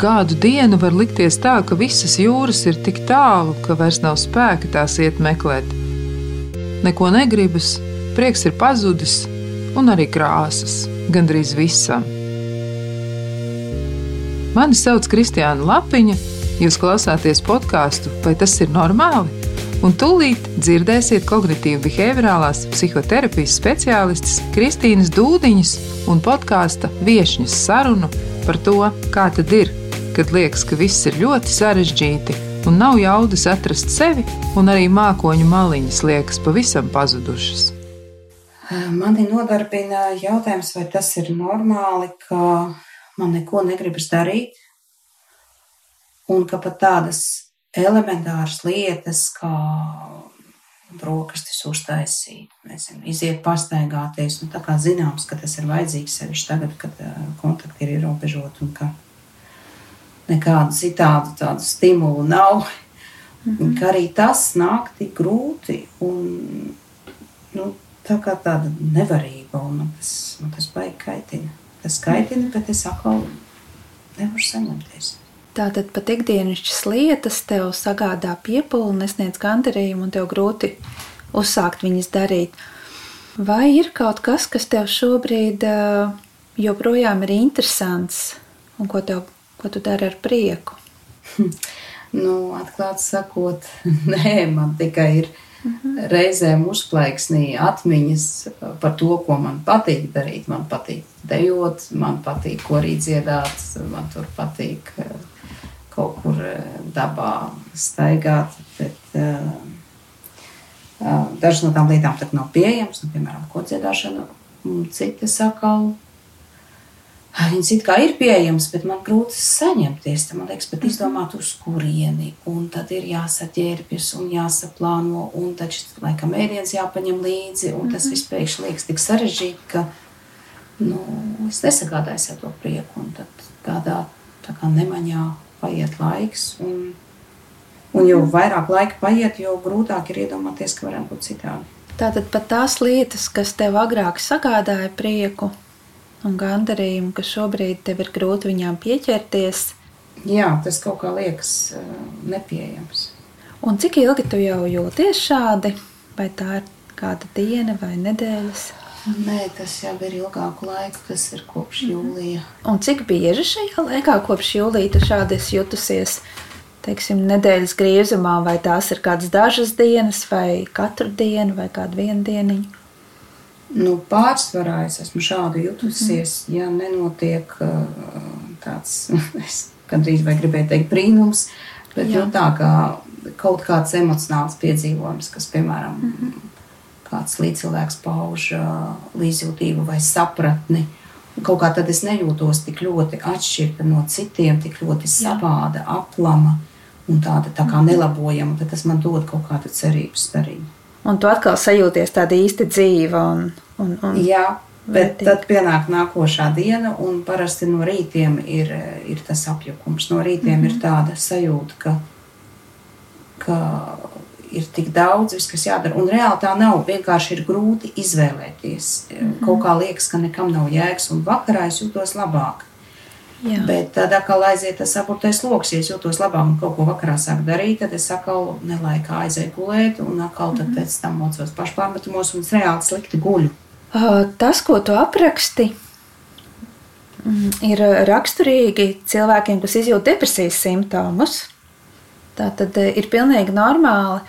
Kādu dienu var likties tā, ka visas jūras ir tik tālu, ka vairs nav spēka tās iet meklēt. Neko negribas, prieks ir pazudis, un arī krāsas gandrīz visam. Mani sauc Kristiāna Lapiņa, jūs klausāties podkāstu, vai tas ir normāli? Un tūlīt dzirdēsiet kognitīvu behaviorālās psihoterapijas speciālistes Kristīnas Dūdiņas un podkāsta viesņas sarunu par to, kā tad ir kad liekas, ka viss ir ļoti sarežģīti un nav jaudas atrast sevi, un arī mākoņu maliņas liekas pavisam pazudušas. Mani nodarbina jautājums, vai tas ir normāli, ka man neko negribas darīt, un ka pat tādas elementāras lietas, kā brokastis uztaisīt, nezinu, iziet pastaigāties, nu, tā kā zināms, ka tas ir vajadzīgs sevišķi tagad, kad kontakti ir ierobežoti un ka nekādu citādu tādu stimulu nav. -hmm. Ka arī tas nāk tik grūti un nu, tā kā tāda nevarība. Man tas, man tas baigi kaitina. Tas kaitina, bet es atkal nevaru saņemties. Tātad pat ikdienišķas lietas tev sagādā piepūli, nesniedz gandarījumu, un tev grūti uzsākt viņas darīt. Vai ir kaut kas, kas tev šobrīd joprojām ir interesants un ko tev Ko tu dari ar prieku? nu, atklāti sakot, nē, man tikai ir uh mhm. -huh. reizēm uzplaiksnī atmiņas par to, ko man patīk darīt. Man patīk dejot, man patīk korī dziedāt, man tur patīk eh, kaut kur eh, dabā staigāt. Bet, uh, Dažas no tām lietām nav pieejamas, nu, piemēram, kodziedāšana. Citas atkal Viņas it kā ir pieejamas, bet man grūti saņemties. Man liekas, pat mhm. izdomāt, uz kurieni. Un tad ir jāsaķērbjas un jāsaplāno. Un taču, laikam, ēdienas jāpaņem līdzi. Un tas mhm. viss pēkšņi liekas tik sarežģīti, ka nu, es nesagādāju ar to prieku. Un tad tādā tā kā nemaņā paiet laiks. Un, un jo vairāk laika paiet, jo grūtāk ir iedomāties, ka varētu būt citādi. Tātad pat tās lietas, kas tev agrāk sagādāja prieku, un gandarījumu, ka šobrīd tev ir grūti viņām pieķerties. Jā, tas kaut kā liekas uh, nepieejams. Un cik ilgi tu jau jūties šādi? Vai tā ir kāda diena vai nedēļas? Nē, tas jau ir ilgāku laiku, tas ir kopš mhm. jūlija. Un cik bieži šajā laikā, kopš jūlija, tu šādi jutusies? Teiksim, nedēļas griezumā, vai tās ir kādas dažas dienas, vai katru dienu, vai kādu vienu dienu? Nu, pārsvarā es esmu šādi jutusies, mm ja nenotiek uh, tāds, es gandrīz vai gribēju teikt, brīnums, bet nu, tā kā kaut kāds emocionāls piedzīvojums, kas, piemēram, mm -hmm. kāds līdzcilvēks pauž uh, līdzjūtību vai sapratni. Kaut kā tad es nejūtos tik ļoti atšķirta no citiem, tik ļoti savāda, aplama un tāda tā kā mhm. nelabojama. Tad tas man dod kaut kādu cerības darījumu un tu atkal sajūties tāda īsti dzīva. Un, un, un Jā, bet vērtīgi. tad pienāk nākošā diena, un parasti no rītiem ir, ir tas apjukums. No rītiem mm -hmm. ir mhm. tāda sajūta, ka, ka ir tik daudz, viss, kas jādara. Un reāli tā nav. Vienkārši ir grūti izvēlēties. Mm -hmm. Kaut kā liekas, ka nekam nav jēgas, un vakarā es jūtos labāk. Jā. Bet tad, kad aiziet tas apgūtais lokus, ja es jūtos labāk un kaut ko vakarā sāku darīt, tad es atkal nelaikā aizēju gulēt, un atkal mm -hmm. pēc tam mocos pašpārmetumos un reāli slikti guļu. Tas, ko tu apraksti, mm, ir raksturīgi cilvēkiem, kas izjūt depresijas simptomus. Tā tad ir pilnīgi normāli,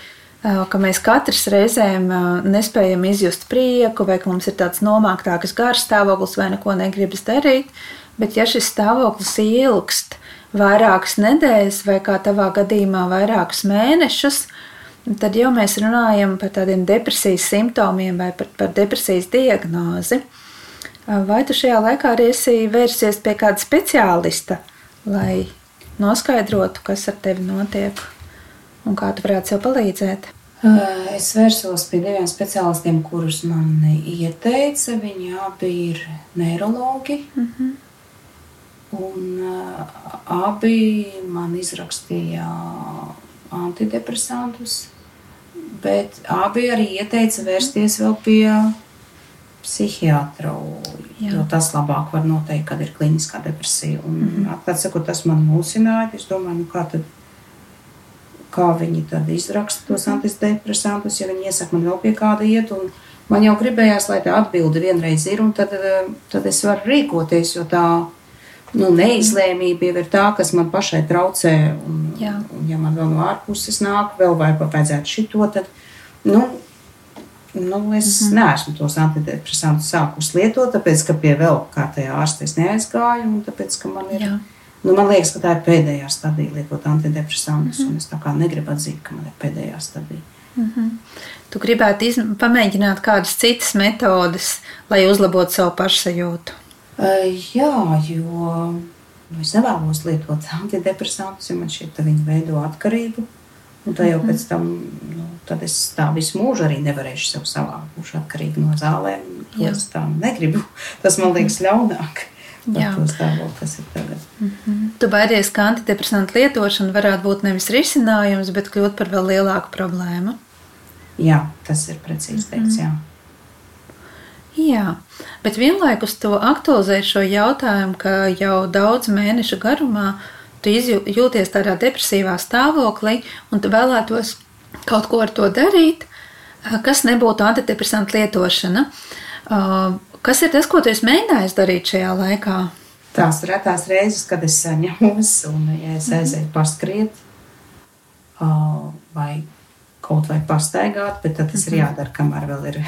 ka mēs katrs reizēm nespējam izjust prieku, vai ka mums ir tāds nomāktāks garstāvoklis, vai neko negribas darīt. Bet, ja šis stāvoklis ilgst vairākas nedēļas, vai kā tavā gadījumā, vairākus mēnešus, tad jau mēs runājam par tādiem depresijas simptomiem vai par, par depresijas diagnozi. Vai tu šajā laikā arī esi vērsies pie kāda speciālista, lai noskaidrotu, kas ar tevi notiek un kā tu varētu sev palīdzēt? Es vērsos pie diviem speciālistiem, kurus man ieteica. Viņi abi ir neiroloģi. Mm -hmm. Un uh, abi man izrakstīja antidepresantus, bet abi arī ieteica vērsties vēl pie psihiatru, Jā. jo tas labāk var noteikt, kad ir kliniskā depresija. Un, mm -hmm. sakot, tas man mulsināja. Es domāju, nu kā tad, kā viņi tad izraksta tos antidepresantus, ja viņi iesaka man vēl pie kāda iet. Un man jau gribējās, lai tā atbilde vienreiz ir, un tad, eh, tad es varu rīkoties, jo tā nu, neizlēmība jau ir tā, kas man pašai traucē. Un, Jā. un ja man vēl no ārpuses nāk, vēl vai vajadzētu šito, tad, nu, nu, es mm -hmm. neesmu tos antidepresantus sākus lietot, tāpēc, ka pie vēl kārtējā ārsta es neaizgāju, un tāpēc, ka man ir. Jā. Nu, man liekas, ka tā ir pēdējā stadija lietot antidepresantus, mm -hmm. un es tā kā negribu atzīt, ka man ir pēdējā stadija. Tu gribētu pamēģināt kādas citas metodes, lai uzlabotu savu pašsajūtu. Jā, jo nu, es nevēlos lietot antidepresantus, jo man šķiet, ka viņi veido atkarību. Un tā jau Mhm. pēc tam, nu, tad es tā visu mūžu arī nevarēšu sev savā būšu atkarīga no zālēm. Es tā negribu. Tas man liekas ļaunāk. Jā. to stāvokli, kas ir tagad. Tu baidies, ka antidepresantu lietošana varētu būt nevis risinājums, bet kļūt par vēl lielāku problēmu. Jā, tas ir precīzi teikts. Jā. Jā, bet vienlaikus to aktualizēt šo jautājumu, ka jau daudz mēnešu garumā tu jūties tādā depresīvā stāvoklī un tu vēlētos kaut ko ar to darīt, kas nebūtu antidepresantu lietošana. Uh, Kas ir tas, ko tu esi mēģinājis darīt šajā laikā? Tās retās reizes, kad es saņemos, un ja es aizēju paskriet, ā, vai kaut vai pastaigāt, bet tad tas ir jādara, kamēr vēl ir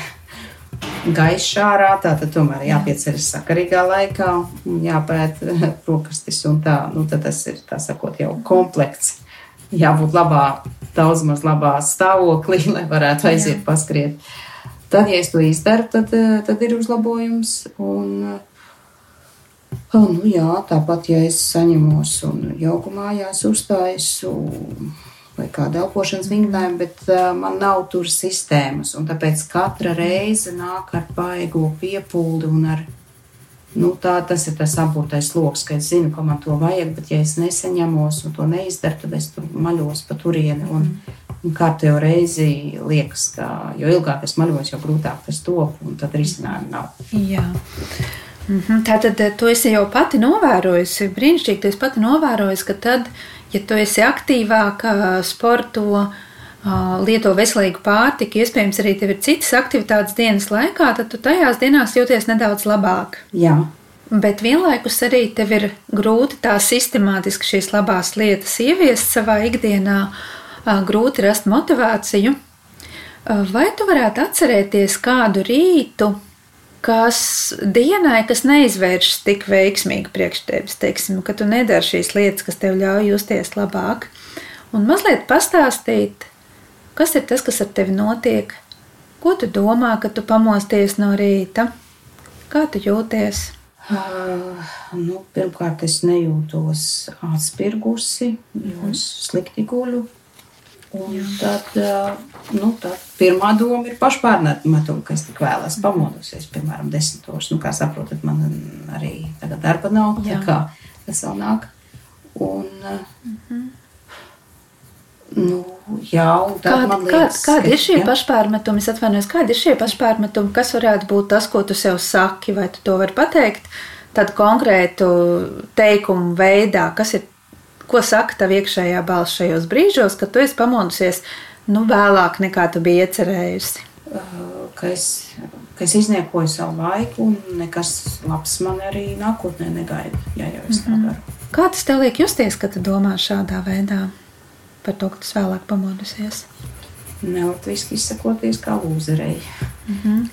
gaišs ārā. Tā tad tomēr jāpieceļas sakarīgā laikā, un jāpēt rokastis un tā. Nu, tad tas ir, tā sakot, jau komplekts. Jābūt labā, daudz maz labā stāvoklī, lai varētu aiziet paskriet. Tad, ja es to izdaru, tad, tad ir uzlabojums. Un, nu jā, tāpat, ja es saņemos un jogu mājās uzstājas vai kāda elpošanas vingrinājuma, bet uh, man nav tur sistēmas. Tāpēc katra reize nāk ar baigo piepūli un ar, nu tā tas ir tas apgūtais lokus, ka es zinu, ka man to vajag, bet ja es nesaņemos un to neizdaru, tad es tur maļos pa turieni. Un, un kārtējo reizi liekas, ka jo ilgāk es maļos, jo grūtāk tas top, un tad risinājumi nav. Jā. Mhm. Tātad eh, tu esi jau pati novērojusi, brīnišķīgi, tu esi pati novērojusi, ka tad, ja tu esi aktīvāka, sporto, lieto veselīgu pārtiku, iespējams, arī tev ir citas aktivitātes dienas laikā, tad tu tajās dienās jūties nedaudz labāk. Jā, Bet vienlaikus arī tev ir grūti tā sistemātiski šīs labās lietas ieviest savā ikdienā, grūti rast motivāciju. Vai tu varētu atcerēties kādu rītu, kas dienai, kas neizvēršas tik veiksmīgi priekš tevis, teiksim, ka tu nedari šīs lietas, kas tev ļauj justies labāk, un mazliet pastāstīt, kas ir tas, kas ar tevi notiek, ko tu domā, kad tu pamosties no rīta, kā tu jūties. Uh, nu, pirmkārt, es nejūtos atspirgusi, jo es slikti guļu. Un tad, uh, nu, tad pirmā doma ir pašpārmetuma, ka es tik vēlos pamodusies, piemēram, desmitos. Nu, kā saprotat, man arī tagad darba nav, tā Jā. kā tas vēl nāk. Un, uh, nu, jā, tad kāda, liekas, kāda ir šie jā. pašpārmetumi? Es atvainojos, kāda ir šie pašpārmetumi? Kas varētu būt tas, ko tu sev saki, vai tu to vari pateikt? Tādu konkrētu teikumu veidā, kas ir, ko saka tavu iekšējā balss šajos brīžos, kad tu esi pamodusies nu, vēlāk nekā tu biji iecerējusi. Ka es, ka es izniekoju savu laiku, un nekas labs man arī nākotnē negaida, ja jau es tā daru. Kā tas tev liek justies, kad tu domā šādā veidā par to, ka tu vēlāk pamodusies? Nelatviski izsakoties kā lūzerei.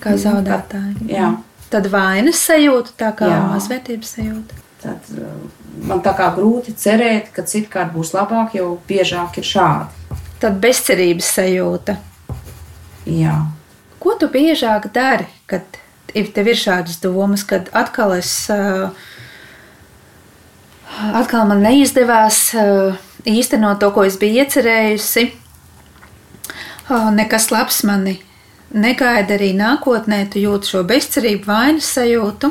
Kā zaudētāji. Jā. Tad vainas sajūta, tā kā Jā. mazvērtības sajūta. Tad man tā kā grūti cerēt, ka citkārt būs labāk, jo biežāk ir šādi. Tad bezcerības sajūta. Jā. Ko tu biežāk dari, kad tev ir šādas domas, kad atkal es. Atkal man neizdevās īstenot to, ko es biju iecerējusi. Nekas labs mani negaida arī nākotnē. Tu jūti šo bezcerību, vainas sajūtu.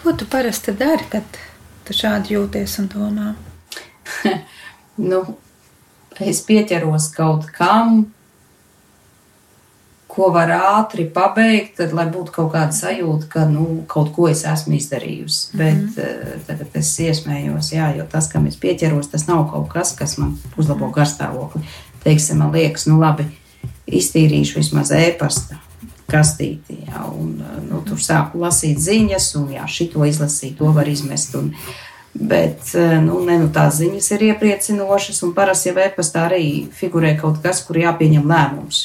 Ko tu parasti dari, kad tu šādi jūties un domā? Nu, es pieķeros kaut kam, ko var ātri pabeigt, tad, lai būtu kaut kāda sajūta, ka nu, kaut ko es esmu izdarījusi. Mm -hmm. Bet uh, tagad es iesmējos, jā, jo tas, kam es pieķeros, tas nav kaut kas, kas man uzlabo garstāvokli. Teiksim, man liekas, nu labi, iztīrīšu vismaz ēpasta kastīti. Jā, un, nu, tur sāku lasīt ziņas, un jā, šito izlasīt, to var izmest. Un, Bet nu, ne, nu, tās ziņas ir iepriecinošas, un parasti jau e-pastā arī figurē kaut kas, kur jāpieņem lēmums.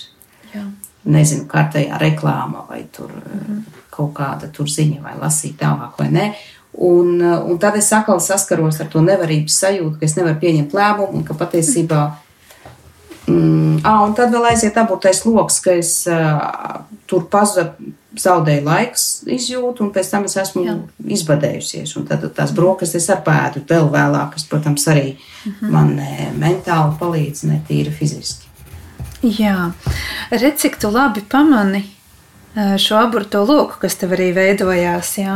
Jā nezinu, kārtējā reklāma vai tur mm. kaut kāda tur ziņa vai lasīt tālāk vai nē. Un, un tad es atkal saskaros ar to nevarības sajūtu, ka es nevaru pieņemt lēmumu un ka patiesībā. Mm, ah, un tad vēl aiziet aburtais lokus, ka es uh, tur pazudu, zaudēju laiks, izjūtu, un pēc tam es esmu Jā. izbadējusies. Un tad tās brokastis ar pēdu vēl vēlāk, kas, protams, arī mm -hmm. man ne mentāli palīdz, ne tīri fiziski. Jā, redz, cik tu labi pamani šo aburto loku, kas tev arī veidojās. Jā.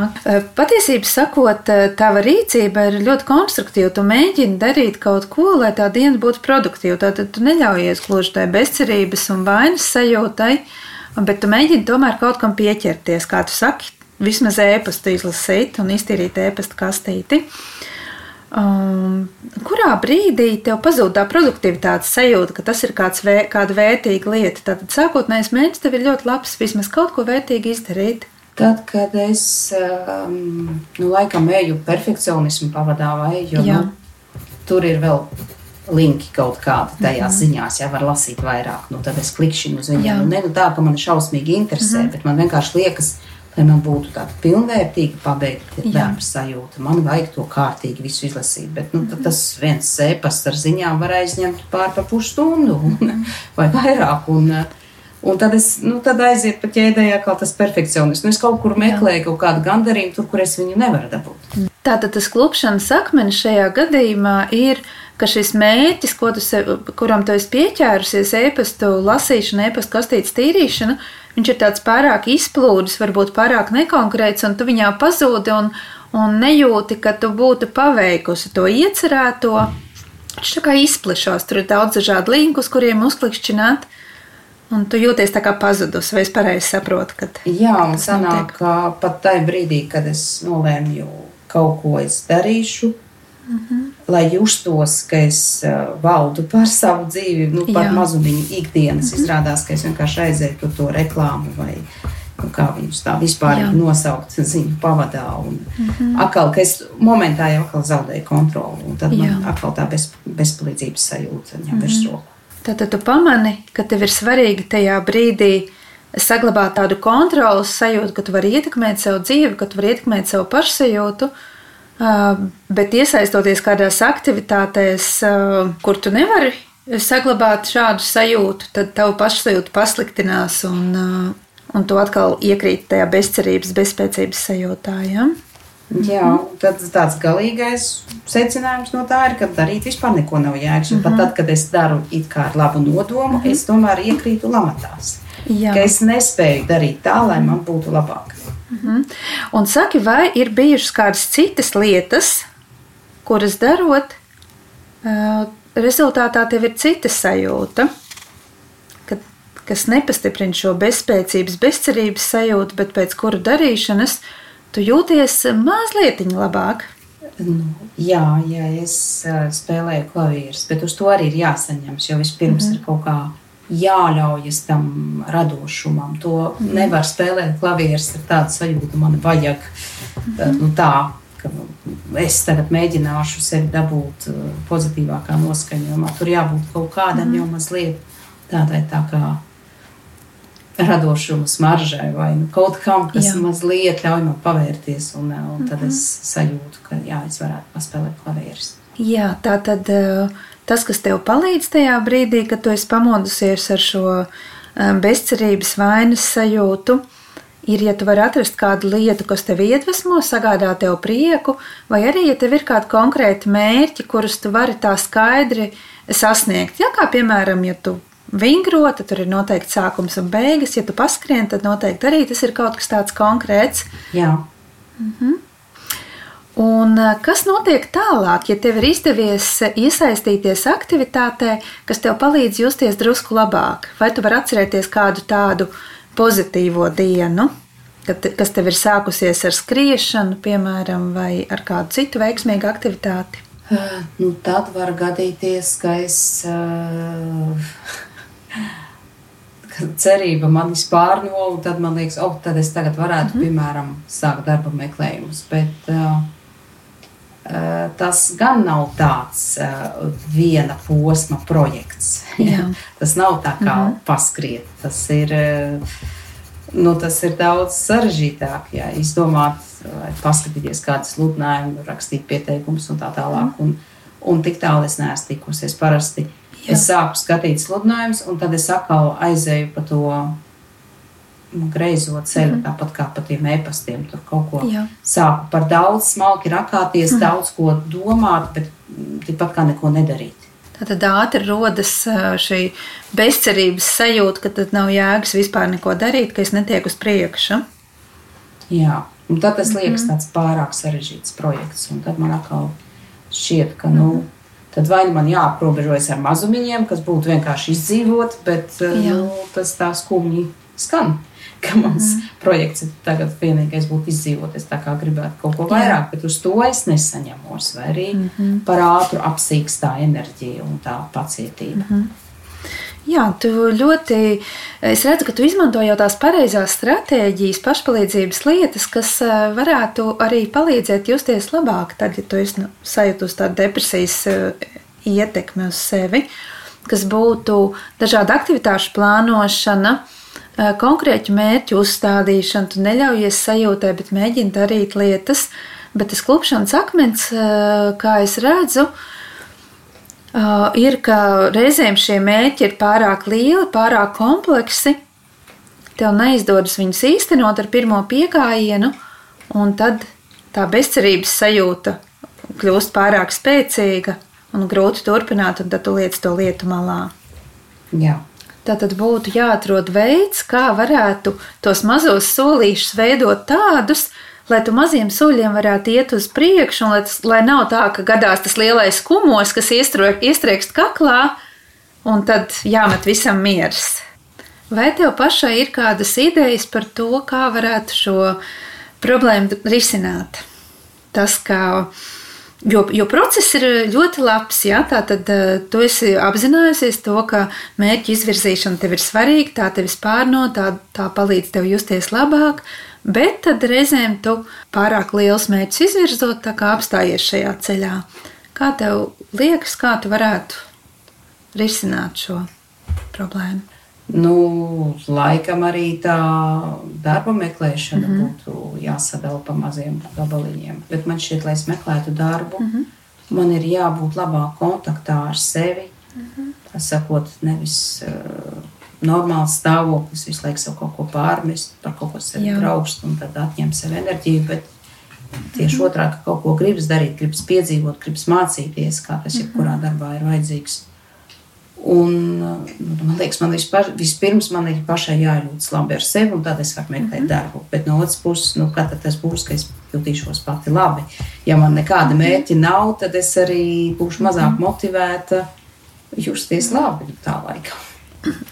Patiesībā sakot, tava rīcība ir ļoti konstruktīva. Tu mēģini darīt kaut ko, lai tā diena būtu produktīva. Tad tu neļaujies gluži tai bezcerības un vainas sajūtai, bet tu mēģini tomēr kaut kam pieķerties, kā tu saki, vismaz ēpastu izlasīt un iztīrīt ēpastu kastīti. Uh, Um, kurā brīdī tev pazūd tā produktivitātes sajūta, ka tas ir kāds vē, kāda vērtīga lieta? Tātad sākotnējais mērķis tev ir ļoti labs, vismaz kaut ko vērtīgi izdarīt. Tad, kad es um, nu, laikam eju perfekcionismu pavadā, vai jo, nu, tur ir vēl linki kaut kādi tajās mm -hmm. ziņās, ja var lasīt vairāk, nu, tad es klikšķinu uz viņiem. Nu, ne nu, tā, ka man šausmīgi interesē, mm -hmm. bet man vienkārši liekas, ka lai man būtu tāda pilnvērtīga pabeigta darba sajūta. Man vajag to kārtīgi visu izlasīt. Bet nu, tas viens sēpas ar ziņām var aizņemt pār pa pusstundu vai vairāk. Un, Un tad, es, nu, tad aiziet pa ķēdē, kā tas perfekcionisms. Nu, es kaut kur meklēju kaut kādu gandarījumu, tur, kur es viņu nevaru dabūt. Tātad tas klupšanas akmenis šajā gadījumā ir ka šis mērķis, tu sev, kuram tu esi pieķērusies, e-pastu lasīšana, e-pastu kastītes tīrīšana, viņš ir tāds pārāk izplūdis, varbūt pārāk nekonkrēts, un tu viņā pazūdi un, un nejūti, ka tu būtu paveikusi to iecerēto. Viņš tā kā izplešās, tur ir daudz dažādu linku, uz kuriem uzklikšķināt. Un tu jūties tā kā pazudus, vai es pareizi saprotu? Kad, Jā, un sanāk, ka pat tajā brīdī, kad es nolēmu kaut ko es darīšu, -hmm. Lai justos, ka es uh, valdu par savu dzīvi, nu, par Jā. mazumiņu ikdienas, mm -hmm. izrādās, ka es vienkārši aizēju tur to reklāmu vai nu, kā viņus tā vispār nosaukt ziņu pavadā. Un mm -hmm. atkal, ka es momentā jau atkal zaudēju kontroli, un tad Jā. man atkal tā bez, bezpalīdzības sajūta ņem mm -hmm. virsroku. Tātad tu pamani, ka tev ir svarīgi tajā brīdī saglabāt tādu kontrolas sajūtu, ka tu vari ietekmēt savu dzīvi, ka tu vari ietekmēt savu pašsajūtu. Bet iesaistoties kādās aktivitātēs, kur tu nevari saglabāt šādu sajūtu, tad tavu pašsajūtu pasliktinās un, un tu atkal iekrīt tajā bezcerības, bezspēcības sajūtā. Ja? Jā, tad tāds galīgais secinājums no tā ir, ka darīt vispār neko nav jēgas. Mm -hmm. Pat tad, kad es daru it kā ar labu nodomu, mm -hmm. es tomēr iekrītu lamatās. Jā. Ka es nespēju darīt tā, lai man būtu labāk. Mm -hmm. Un saki, vai ir bijušas kādas citas lietas, kuras darot, rezultātā tev ir cita sajūta, kas nepastiprina šo bezspēcības, bezcerības sajūtu, bet pēc kuru darīšanas tu jūties mazliet labāk. Nu, jā, jā, es spēlēju klavierus, bet uz to arī ir jāsaņemas, jo vispirms mm -hmm. ir kaut kāda jāļaujas tam radošumam. To mm. nevar spēlēt klavieres ar tādu sajūtu, man vajag mm. nu, tā. Es tagad mēģināšu sevi dabūt uh, pozitīvākā noskaņojumā. Tur jābūt kaut kādam mm. jau mazliet tādai tā kā radošuma smaržai vai nu, kaut kam, kas jā. mazliet ļauj man pavērties. Un, uh, un tad mm -hmm. es sajūtu, ka jā, es varētu paspēlēt klavierus. Jā, tā tad. Uh tas, kas tev palīdz tajā brīdī, kad tu esi pamodusies ar šo um, bezcerības vainas sajūtu, ir, ja tu vari atrast kādu lietu, kas tev iedvesmo, sagādā tev prieku, vai arī, ja tev ir kādi konkrēti mērķi, kurus tu vari tā skaidri sasniegt. Ja, kā piemēram, ja tu vingro, tad tur ir noteikti sākums un beigas. Ja tu paskrien, tad noteikti arī tas ir kaut kas tāds konkrēts. Jā. Mhm. Un uh, kas notiek tālāk, ja tev ir izdevies iesaistīties aktivitātē, kas tev palīdz justies drusku labāk? Vai tu vari atcerēties kādu tādu pozitīvo dienu, kad, kas tev ir sākusies ar skriešanu, piemēram, vai ar kādu citu veiksmīgu aktivitāti? Uh, nu, tad var gadīties, ka es. Uh, cerība man vispār no, un tad man liekas, oh, tad es tagad varētu, mm -hmm. piemēram, sākt darba meklējumus. Bet uh, tas gan nav tāds uh, viena posma projekts. tas nav tā kā -hmm. paskriet. Tas ir, uh, nu, tas ir daudz sarežģītāk. Jā, izdomāt, paskatīties, kādas sludinājumus, rakstīt pieteikumus un tā tālāk. -hmm. un, un tik tālu es neesmu tikusies. Parasti Jā. Es sāku skatīt sludinājumus, un tad es atkal aizēju pa to greizo ceļu, mm -hmm. tāpat kā pa tiem e-pastiem. Tur kaut ko Jā. sāku par daudz, smalki rakāties, mm -hmm. daudz ko domāt, bet tikpat kā neko nedarīt. Tad ātri rodas šī bezcerības sajūta, ka tad nav jēgas vispār neko darīt, ka es netieku uz priekšu. Jā, un tad tas liekas mm -hmm. tāds pārāk sarežģīts projekts, un tad man atkal šķiet, ka, nu, mm -hmm tad vai nu man jāaprobežojas ar mazumiņiem, kas būtu vienkārši izdzīvot, bet Jā. nu, tas tā skumji skan. Ka mans mm. projekts ir tagad vienīgais būtu izdzīvot. Es tā kā gribētu kaut ko vairāk, Jā. bet uz to es nesaņemos. Vai arī mm -hmm. par ātru apsīkstā enerģija un tā pacietība. Mm -hmm. Jā, tu ļoti. Es redzu, ka tu izmanto jau tās pareizās stratēģijas, pašpalīdzības lietas, kas eh, varētu arī palīdzēt justies labāk, tad, ja tu esi nu, sajūtus tādu depresijas eh, ietekmi uz sevi, kas būtu dažādu aktivitāšu plānošana, eh, konkrēķu mērķu uzstādīšana. Tu neļaujies sajūtē, bet mēģini darīt lietas. Bet tas klupšanas akmens, kā es redzu, ir ka reizēm šie mērķi ir pārāk lieli, pārāk kompleksi. Tev neizdodas viņus īstenot ar pirmo piegājienu, un tad tā bezcerības sajūta kļūst pārāk spēcīga un grūti turpināt, un tad tu liec to lietu malā. Jā. Tā tad būtu jāatrod veids, kā varētu tos mazos solīšus veidot tādus, lai tu maziem soļiem varētu iet uz priekšu, un lai, tas, lai nav tā, ka gadās tas lielais kumos, kas iestriekst kaklā, un tad jāmet visam miers. Vai tev pašai ir kādas idejas par to, kā varētu šo problēmu risināt? Tas, kā Jo, jo process ir ļoti labs. Ja? Tātad uh, tu esi apzinājusies to, ka mērķa izvirzīšana tev ir svarīga, tā tevi spārno, tā, tā palīdz tev justies labāk. Bet tad reizēm tu pārāk liels mērķis izvirzot, tā kā apstājies šajā ceļā. Kā tev liekas, kā tu varētu risināt šo problēmu? Nu, laikam arī tā darba meklēšana mm -hmm. būtu jāsadala pa maziem gabaliņiem. Bet man šķiet, lai es meklētu darbu, mm -hmm. man ir jābūt labāk kontaktā ar sevi. Mm -hmm. Tā sakot, nevis uh, normāls stāvoklis, visu laiku sev kaut ko pārmest, par kaut ko sevi graust un tad atņemt sev enerģiju. Bet tieši mm -hmm. otrādi, ka kaut ko gribas darīt, gribas piedzīvot, gribas mācīties, kā tas jebkurā mhm. darbā ir vajadzīgs. Un, man liekas, man vispār, vispirms man ir pašai jājūtas labi ar sevi, un tad es varu meklēt mm -hmm. darbu. Bet no otras puses, nu, kad tas būs, ka es jutīšos pati labi. Ja man nekāda mhm. mērķa nav, tad es arī būšu mazāk mhm. motivēta justies labi tā laikā.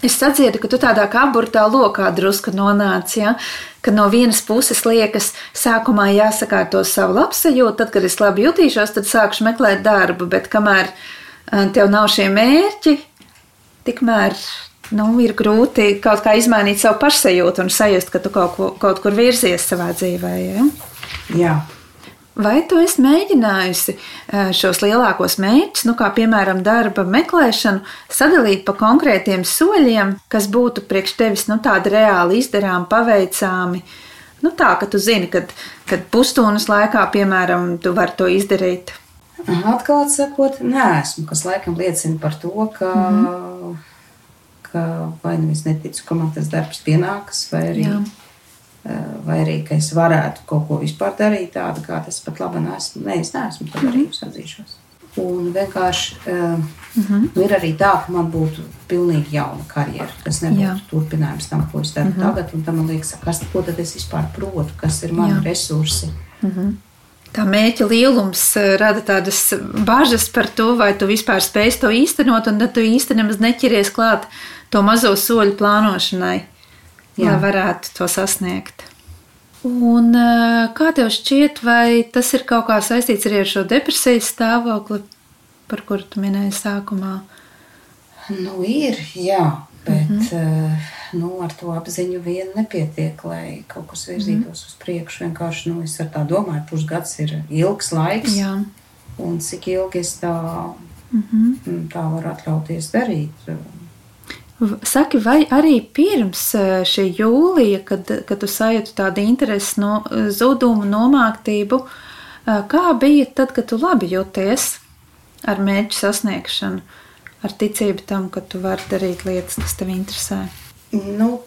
Es sadzirdu, ka tu tādā kā burtā lokā drusku nonāc. Ja? Ka no vienas puses liekas, sākumā jāsakārto savu labsajūtu, tad, kad es labi jutīšos, tad sākšu meklēt darbu. Bet kamēr eh, tev nav šie mērķi, tikmēr nu, ir grūti kaut kā izmainīt savu pašsajūtu un sajust, ka tu kaut, ko, kaut kur virzies savā dzīvē. Ja? Jā. Vai tu esi mēģinājusi eh, šos lielākos mērķus, nu, kā piemēram darba meklēšanu, sadalīt pa konkrētiem soļiem, kas būtu priekš tevis nu, tādi reāli izdarāmi, paveicāmi? Nu, tā, ka tu zini, kad, kad pusstundas laikā, piemēram, tu vari to izdarīt. Atklāti sakot, nē, esmu, kas laikam liecina par to, ka, mm -hmm. ka vai nu es neticu, ka man tas darbs pienākas, vai arī. Jā Eh, vai arī ka es varētu kaut ko vispār darīt tādu, kā tas pat labi nesmu. Nē, es neesmu to darījusi, atzīšos. Un vienkārši uh, mm -hmm. ir arī tā, ka man būtu pilnīgi jauna karjera. Tas nebūtu Jā. turpinājums tam, ko es daru mm -hmm. tagad. Un tam man liekas, kas, ko tad es vispār protu, kas ir mani Jā. resursi. Mm -hmm. Tā mēķa lielums eh, rada tādas bažas par to, vai tu vispār spēj to īstenot, un tad tu īstenībā neķeries klāt to mazo soļu plānošanai, Jā. lai varētu to sasniegt. Un, eh, kā tev šķiet, vai tas ir kaut kā saistīts arī ar šo depresijas stāvokli, par kuru tu minēji sākumā? Nu, ir, jā, bet mm -hmm. nu, ar to apziņu vien nepietiek, lai kaut kas virzītos mm -hmm. uz priekšu. Vienkārši nu, es ar tā domāju, pusgads ir ilgs laiks. Jā. Un cik ilgi es tā, mm -hmm. tā varu atļauties darīt? Saki, vai arī pirms eh, šī jūlija, kad, kad tu sajūti tādu interesi, no, zudumu, nomāktību, eh, kā bija tad, kad tu labi jūties ar mērķu sasniegšanu, ar ticību tam, ka tu vari darīt lietas, kas tev interesē? Nu,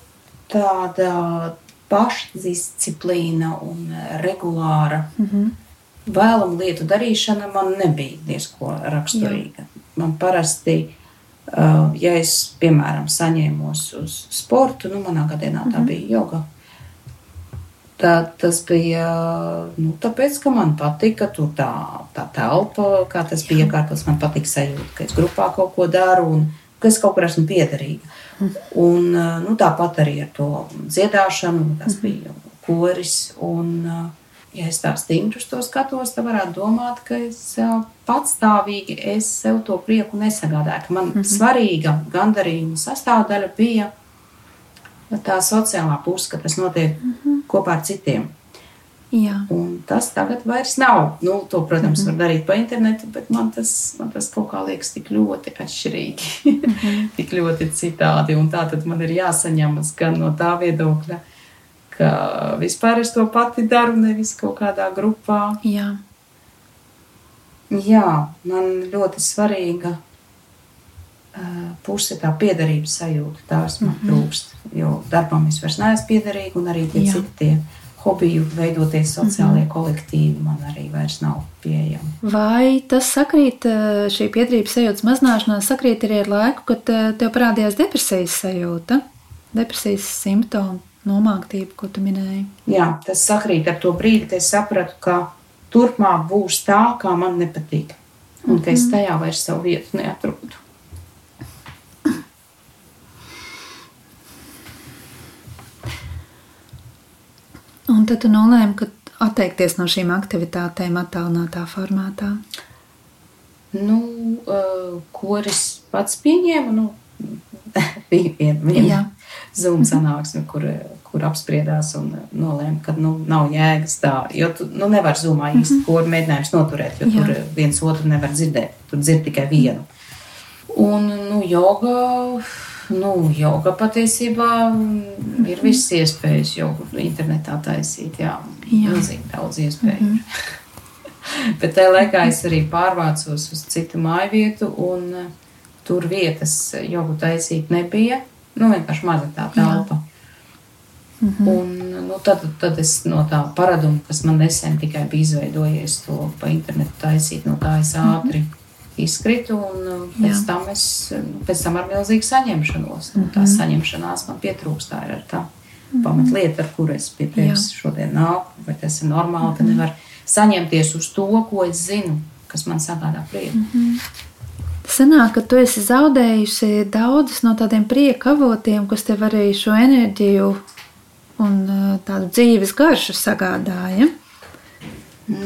tāda pašdisciplīna un regulāra mm -hmm. vēlama lietu darīšana man nebija diezko raksturīga. Jā. Man parasti Uh, ja es, piemēram, saņēmos uz sportu, nu, manā gadījumā tā mhm. bija joga. Tā, tas bija nu, tāpēc, ka man patika tā, tā telpa, kā tas bija iekārtots. Man patīk sajūta, ka es grupā kaut ko daru un ka es kaut kur esmu piederīga. Mhm. Un, nu, tāpat arī ar to dziedāšanu, tas mhm. bija koris. Un, ja es tā stingri uz to skatos, tad varētu domāt, ka es patstāvīgi es sev to prieku nesagādāju. Man mm -hmm. svarīga gandarījuma sastāvdaļa bija tā sociālā puse, ka tas notiek mm -hmm. kopā ar citiem. Tas tagad vairs nav. Nu, to, protams, mm -hmm. var darīt pa internetu, bet man tas, man tas kaut kā liekas tik ļoti atšķirīgi, mm -hmm. tik ļoti citādi. Un tā tad man ir jāsaņemas gan no tā viedokļa, ka vispār es to pati daru, nevis kaut kādā grupā. Jā, Jā man ļoti svarīga puse tā piederības sajūta. Tās man mm -hmm. trūkst, jo darbam es vairs neesmu piederīga, un arī tie Jā. citi tie hobiju veidoties sociālajie mm -hmm. kolektīvi man arī vairs nav pieejami. Vai tas sakrīt, šī piederības sajūtas mazināšanās sakrīt arī ar laiku, kad tev parādījās depresijas sajūta, depresijas simptomi? nomāktību, ko tu minēji. Jā, tas sakrīt ar to brīdi, kad es sapratu, ka turpmāk būs tā, kā man nepatīk. Un mm -hmm. ka es mhm. tajā vairs savu vietu neatrodu. Un tad tu nolēmi, ka atteikties no šīm aktivitātēm attālinātā formātā. Nu, uh, kuras pats pieņēma, nu, bija viena. viena Zoom sanāksme, kur, kur apspriedās un nolēma, ka nu, nav jēgas tā. Jo tu nu, nevari Zoomā īsti mm -hmm. ko mēģinājums noturēt, jo Jā. tur viens otru nevar dzirdēt. Tur dzird tikai vienu. Un nu, joga. Nu, joga patiesībā ir visas iespējas, jau internetā taisīt. Jā, milzīgi daudz iespēju. Mm -hmm. Bet tajā laikā es arī pārvācos uz citu māju vietu, un uh, tur vietas jogu taisīt nebija. Nu, vienkārši maza tā telpa. Mm -hmm. Un, nu, tad, tad es no tā paraduma, kas man nesen tikai bija izveidojies, to pa internetu taisīt, no tā es ātri mm -hmm. Izkritu. Un uh, pēc Jā. tam, es, nu, pēc tam ar milzīgu saņemšanos. Mm -hmm. Tā saņemšanās man pietrūkst. Tā ir tā mm -hmm. pamatlieta, ar kuru es pie tevis šodien nāku. Vai tas ir normāli, mm -hmm. ka nevar saņemties uz to, ko es zinu, kas man sagādā prieku. Mm -hmm. Sanāk, ka tu esi zaudējusi daudzus no tādiem prieka avotiem, kas tev arī šo enerģiju un uh, tādu dzīves garšu sagādāja.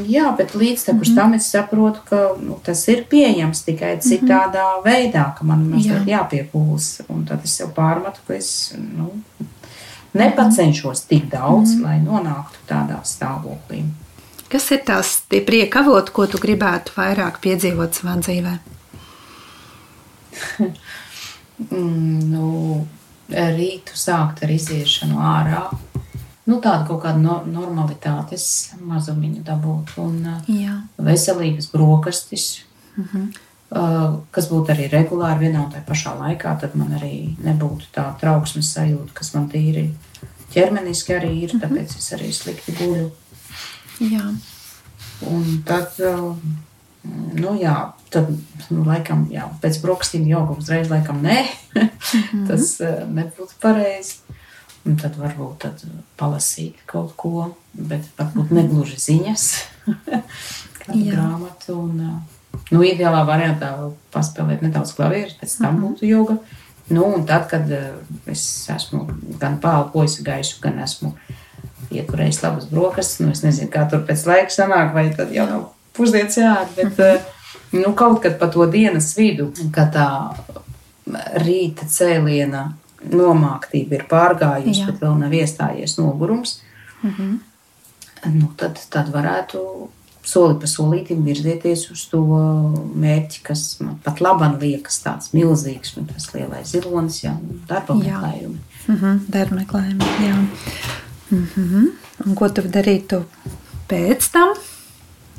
Jā, bet līdz mm -hmm. tam es saprotu, ka nu, tas ir pieejams tikai citādā mm -hmm. veidā, ka man mazliet Jā. jāpiepūlas. Un tad es sev pārmetu, ka es nu, nepacenšos tik daudz, mm -hmm. lai nonāktu tādā stāvoklī. Kas ir tās prieka avoti, ko tu gribētu vairāk piedzīvot savā dzīvēm? Mm, nu, rītu sākt ar iziešanu ārā. Nu, tāda kaut kāda no, normalitātes mazumiņu dabūt un Jā. veselīgas brokastis, uh -huh. uh, kas būtu arī regulāri vienā un tajā pašā laikā, tad man arī nebūtu tā trauksmes sajūta, kas man tīri ķermeniski arī ir, uh -huh. tāpēc es arī slikti guļu. Jā. Un tad, uh, nu jā, tad, nu, laikam, jā, pēc brokastīm joga uzreiz, laikam, nē, mm -hmm. tas uh, nebūtu pareizi. Un tad varbūt tad palasīt kaut ko, bet varbūt negluži ziņas. kādu grāmatu. Un, nu, ideālā variantā paspēlēt nedaudz klavierus, pēc tam mhm. būtu joga. Nu, un tad, kad es esmu gan pālpojis gaisu, gan esmu ieturējis labas brokastis, nu, es nezinu, kā tur pēc laika sanāk, vai tad jau nav pusdienas jāēd, bet mhm. nu, kaut kad pa to dienas vidu, kad tā rīta cēliena nomāktība ir pārgājusi, Jā. bet vēl nav iestājies nogurums, mm -hmm. nu, tad, tad varētu soli pa solītam virzieties uz to mērķi, kas man pat labam liekas tāds milzīgs, un tas lielais zilonis, jā, darba meklējumi. Mm -hmm, darba meklējumi, jā. Mm -hmm. Un ko tu darītu pēc tam,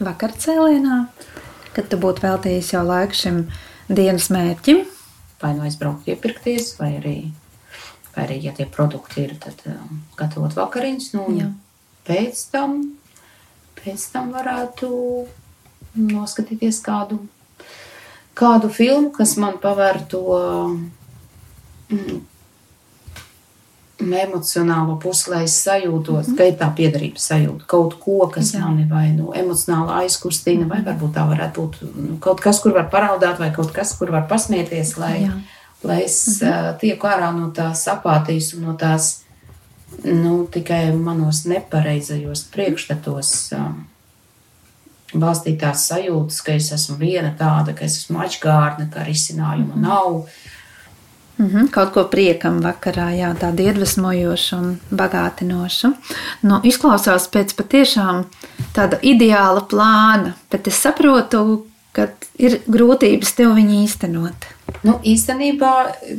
vakar cēlienā, kad tu būtu veltījis jau laiku šim dienas mērķim? Vai nu aizbraukt iepirkties, vai arī vai arī, ja tie produkti ir, tad um, gatavot vakariņas. Nu, pēc, tam, pēc tam varētu noskatīties kādu, kādu filmu, kas man paver to mm, emocionālo pusi, lai es sajūtos, mm. ka ir tā piedarības sajūta, kaut ko, kas Jā. mani vai nu emocionāli aizkustina, mm. vai varbūt tā varētu būt nu, kaut kas, kur var paraudāt, vai kaut kas, kur var pasmieties, lai, Jā lai es mhm. tieku ārā no tās apātijas un no tās nu, tikai manos nepareizajos priekšstatos. Balstītās sajūtas, ka es esmu viena tāda, ka es esmu atgādna, ka risinājuma -hmm. nav. Mm -hmm, kaut ko priekam vakarā, jā, tādu iedvesmojošu un bagātinošu. Nu, izklausās pēc patiešām tāda ideāla plāna, bet es saprotu, ka ir grūtības tev viņu īstenot. Nu, īstenībā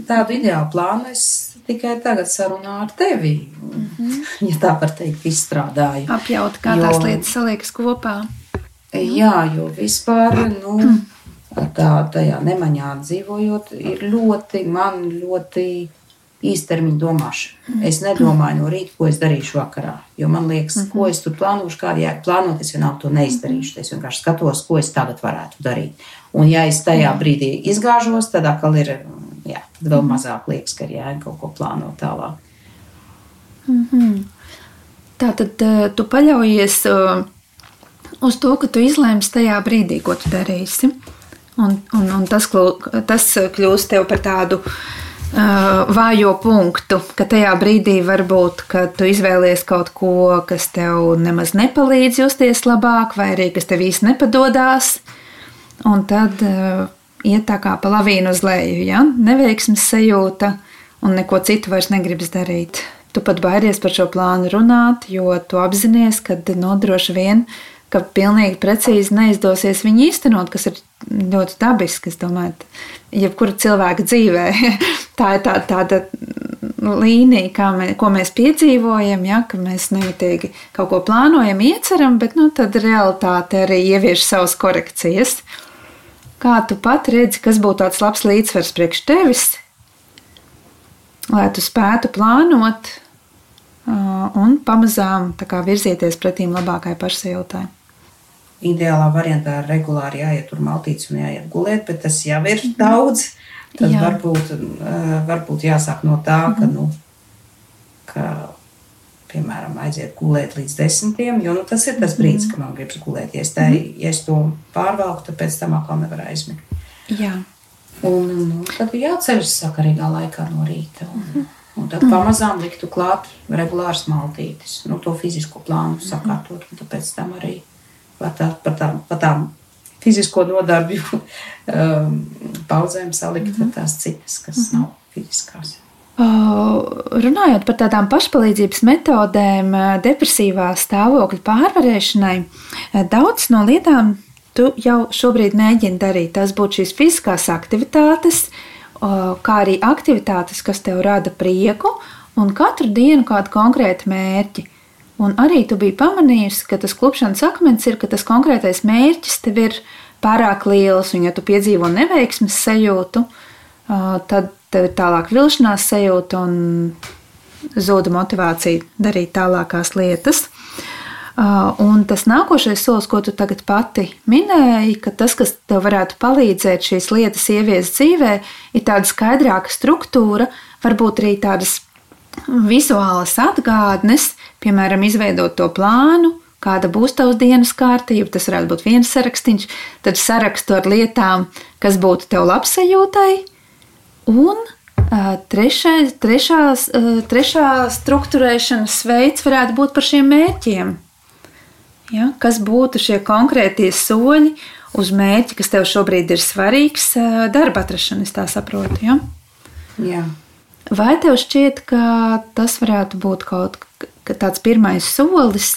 tādu ideālu plānu es tikai tagad sarunāju ar tevi. Mm -hmm. Ja tā var teikt, izstrādāju. Apjaut, kā jo, tās lietas saliekas kopā. Jā, jo vispār, nu, tā, tajā nemaņā dzīvojot, ir ļoti, man ļoti īstermiņa domāšana. Es nedomāju no rīta, ko es darīšu vakarā. Jo man liekas, mm -hmm. ko es tur plānošu, kādā jēga plānot, es vienalga to neizdarīšu. Es vienkārši skatos, ko es tagad varētu darīt. Un ja es tajā brīdī izgāžos, tad atkal ir jā, tad vēl mazāk liekas, ka ir jēga kaut ko plānot tālāk. Mm -hmm. Tā tad tu paļaujies uz to, ka tu izlēmsi tajā brīdī, ko tu darīsi. Un, un, un tas, tas kļūst tev par tādu Uh, vājo punktu, ka tajā brīdī varbūt, kad tu izvēlies kaut ko, kas tev nemaz nepalīdz justies labāk, vai arī kas tev īsti nepadodās, un tad uh, iet tā kā pa lavīnu uz leju, ja? neveiksmes sajūta, un neko citu vairs negribas darīt. Tu pat baidies par šo plānu runāt, jo tu apzinājies, ka nodroši vien ka pilnīgi precīzi neizdosies viņu īstenot, kas ir ļoti dabiski. Es domāju, jebkura cilvēka dzīvē tā ir tā, tāda līnija, mē, ko mēs piedzīvojam, ja, ka mēs nemitīgi kaut ko plānojam, ieceram, bet nu, tad realitāte arī ievieš savas korekcijas. Kā tu pat redzi, kas būtu tāds labs līdzsvars priekš tevis, lai tu spētu plānot un pamazām virzieties pretīm labākai pašsajūtai ideālā variantā ir regulāri jāiet tur maltīts un jāiet gulēt, bet tas jau ir mhm. daudz. Tad Jā. varbūt, eh, varbūt jāsāk no tā, ka, mhm. nu, ka piemēram, aiziet gulēt līdz desmitiem, jo nu, tas ir tas brīdis, mhm. kad man gribas gulēt. Ja es, tā, ja es to pārvalku, tad pēc tam atkal nevaru aizmigt. Jā. Un, nu, tad ir jāceļas sakarīgā laikā no rīta. Un, un tad pamazām liktu klāt regulārs maltītis, nu, to fizisko plānu sakārtot, un pēc tam arī par, tā, par, tā, par tām fizisko nodarbību um, pauzēm salikt mm -hmm. tās citas, kas mm -hmm. nav fiziskās. Runājot par tādām pašpalīdzības metodēm, depresīvā stāvokļa pārvarēšanai, daudz no lietām tu jau šobrīd mēģini darīt. Tas būtu šīs fiziskās aktivitātes, kā arī aktivitātes, kas tev rada prieku, un katru dienu kādu konkrētu mērķi. Un arī tu biji pamanījusi, ka tas klupšanas akmens ir, ka tas konkrētais mērķis tev ir pārāk liels, un ja tu piedzīvo neveiksmes sajūtu, tad tev ir tālāk vilšanās sajūta un zuda motivācija darīt tālākās lietas. Un tas nākošais solis, ko tu tagad pati minēji, ka tas, kas tev varētu palīdzēt šīs lietas ieviest dzīvē, ir tāda skaidrāka struktūra, varbūt arī tādas vizuālas atgādnes, piemēram, izveidot to plānu, kāda būs tavs dienas kārtība. Tas varētu būt viens sarakstīns, tad sarakstu ar lietām, kas būtu tev labsajūtai. Un trešais, trešās, trešā struktūrēšanas veids varētu būt par šiem mērķiem. Ja, kas būtu šie konkrētie soļi uz mērķi, kas tev šobrīd ir svarīgs, darba atrašana, es tā saprotu. Ja? Jā. Vai tev šķiet, ka tas varētu būt kaut tāds pirmais solis,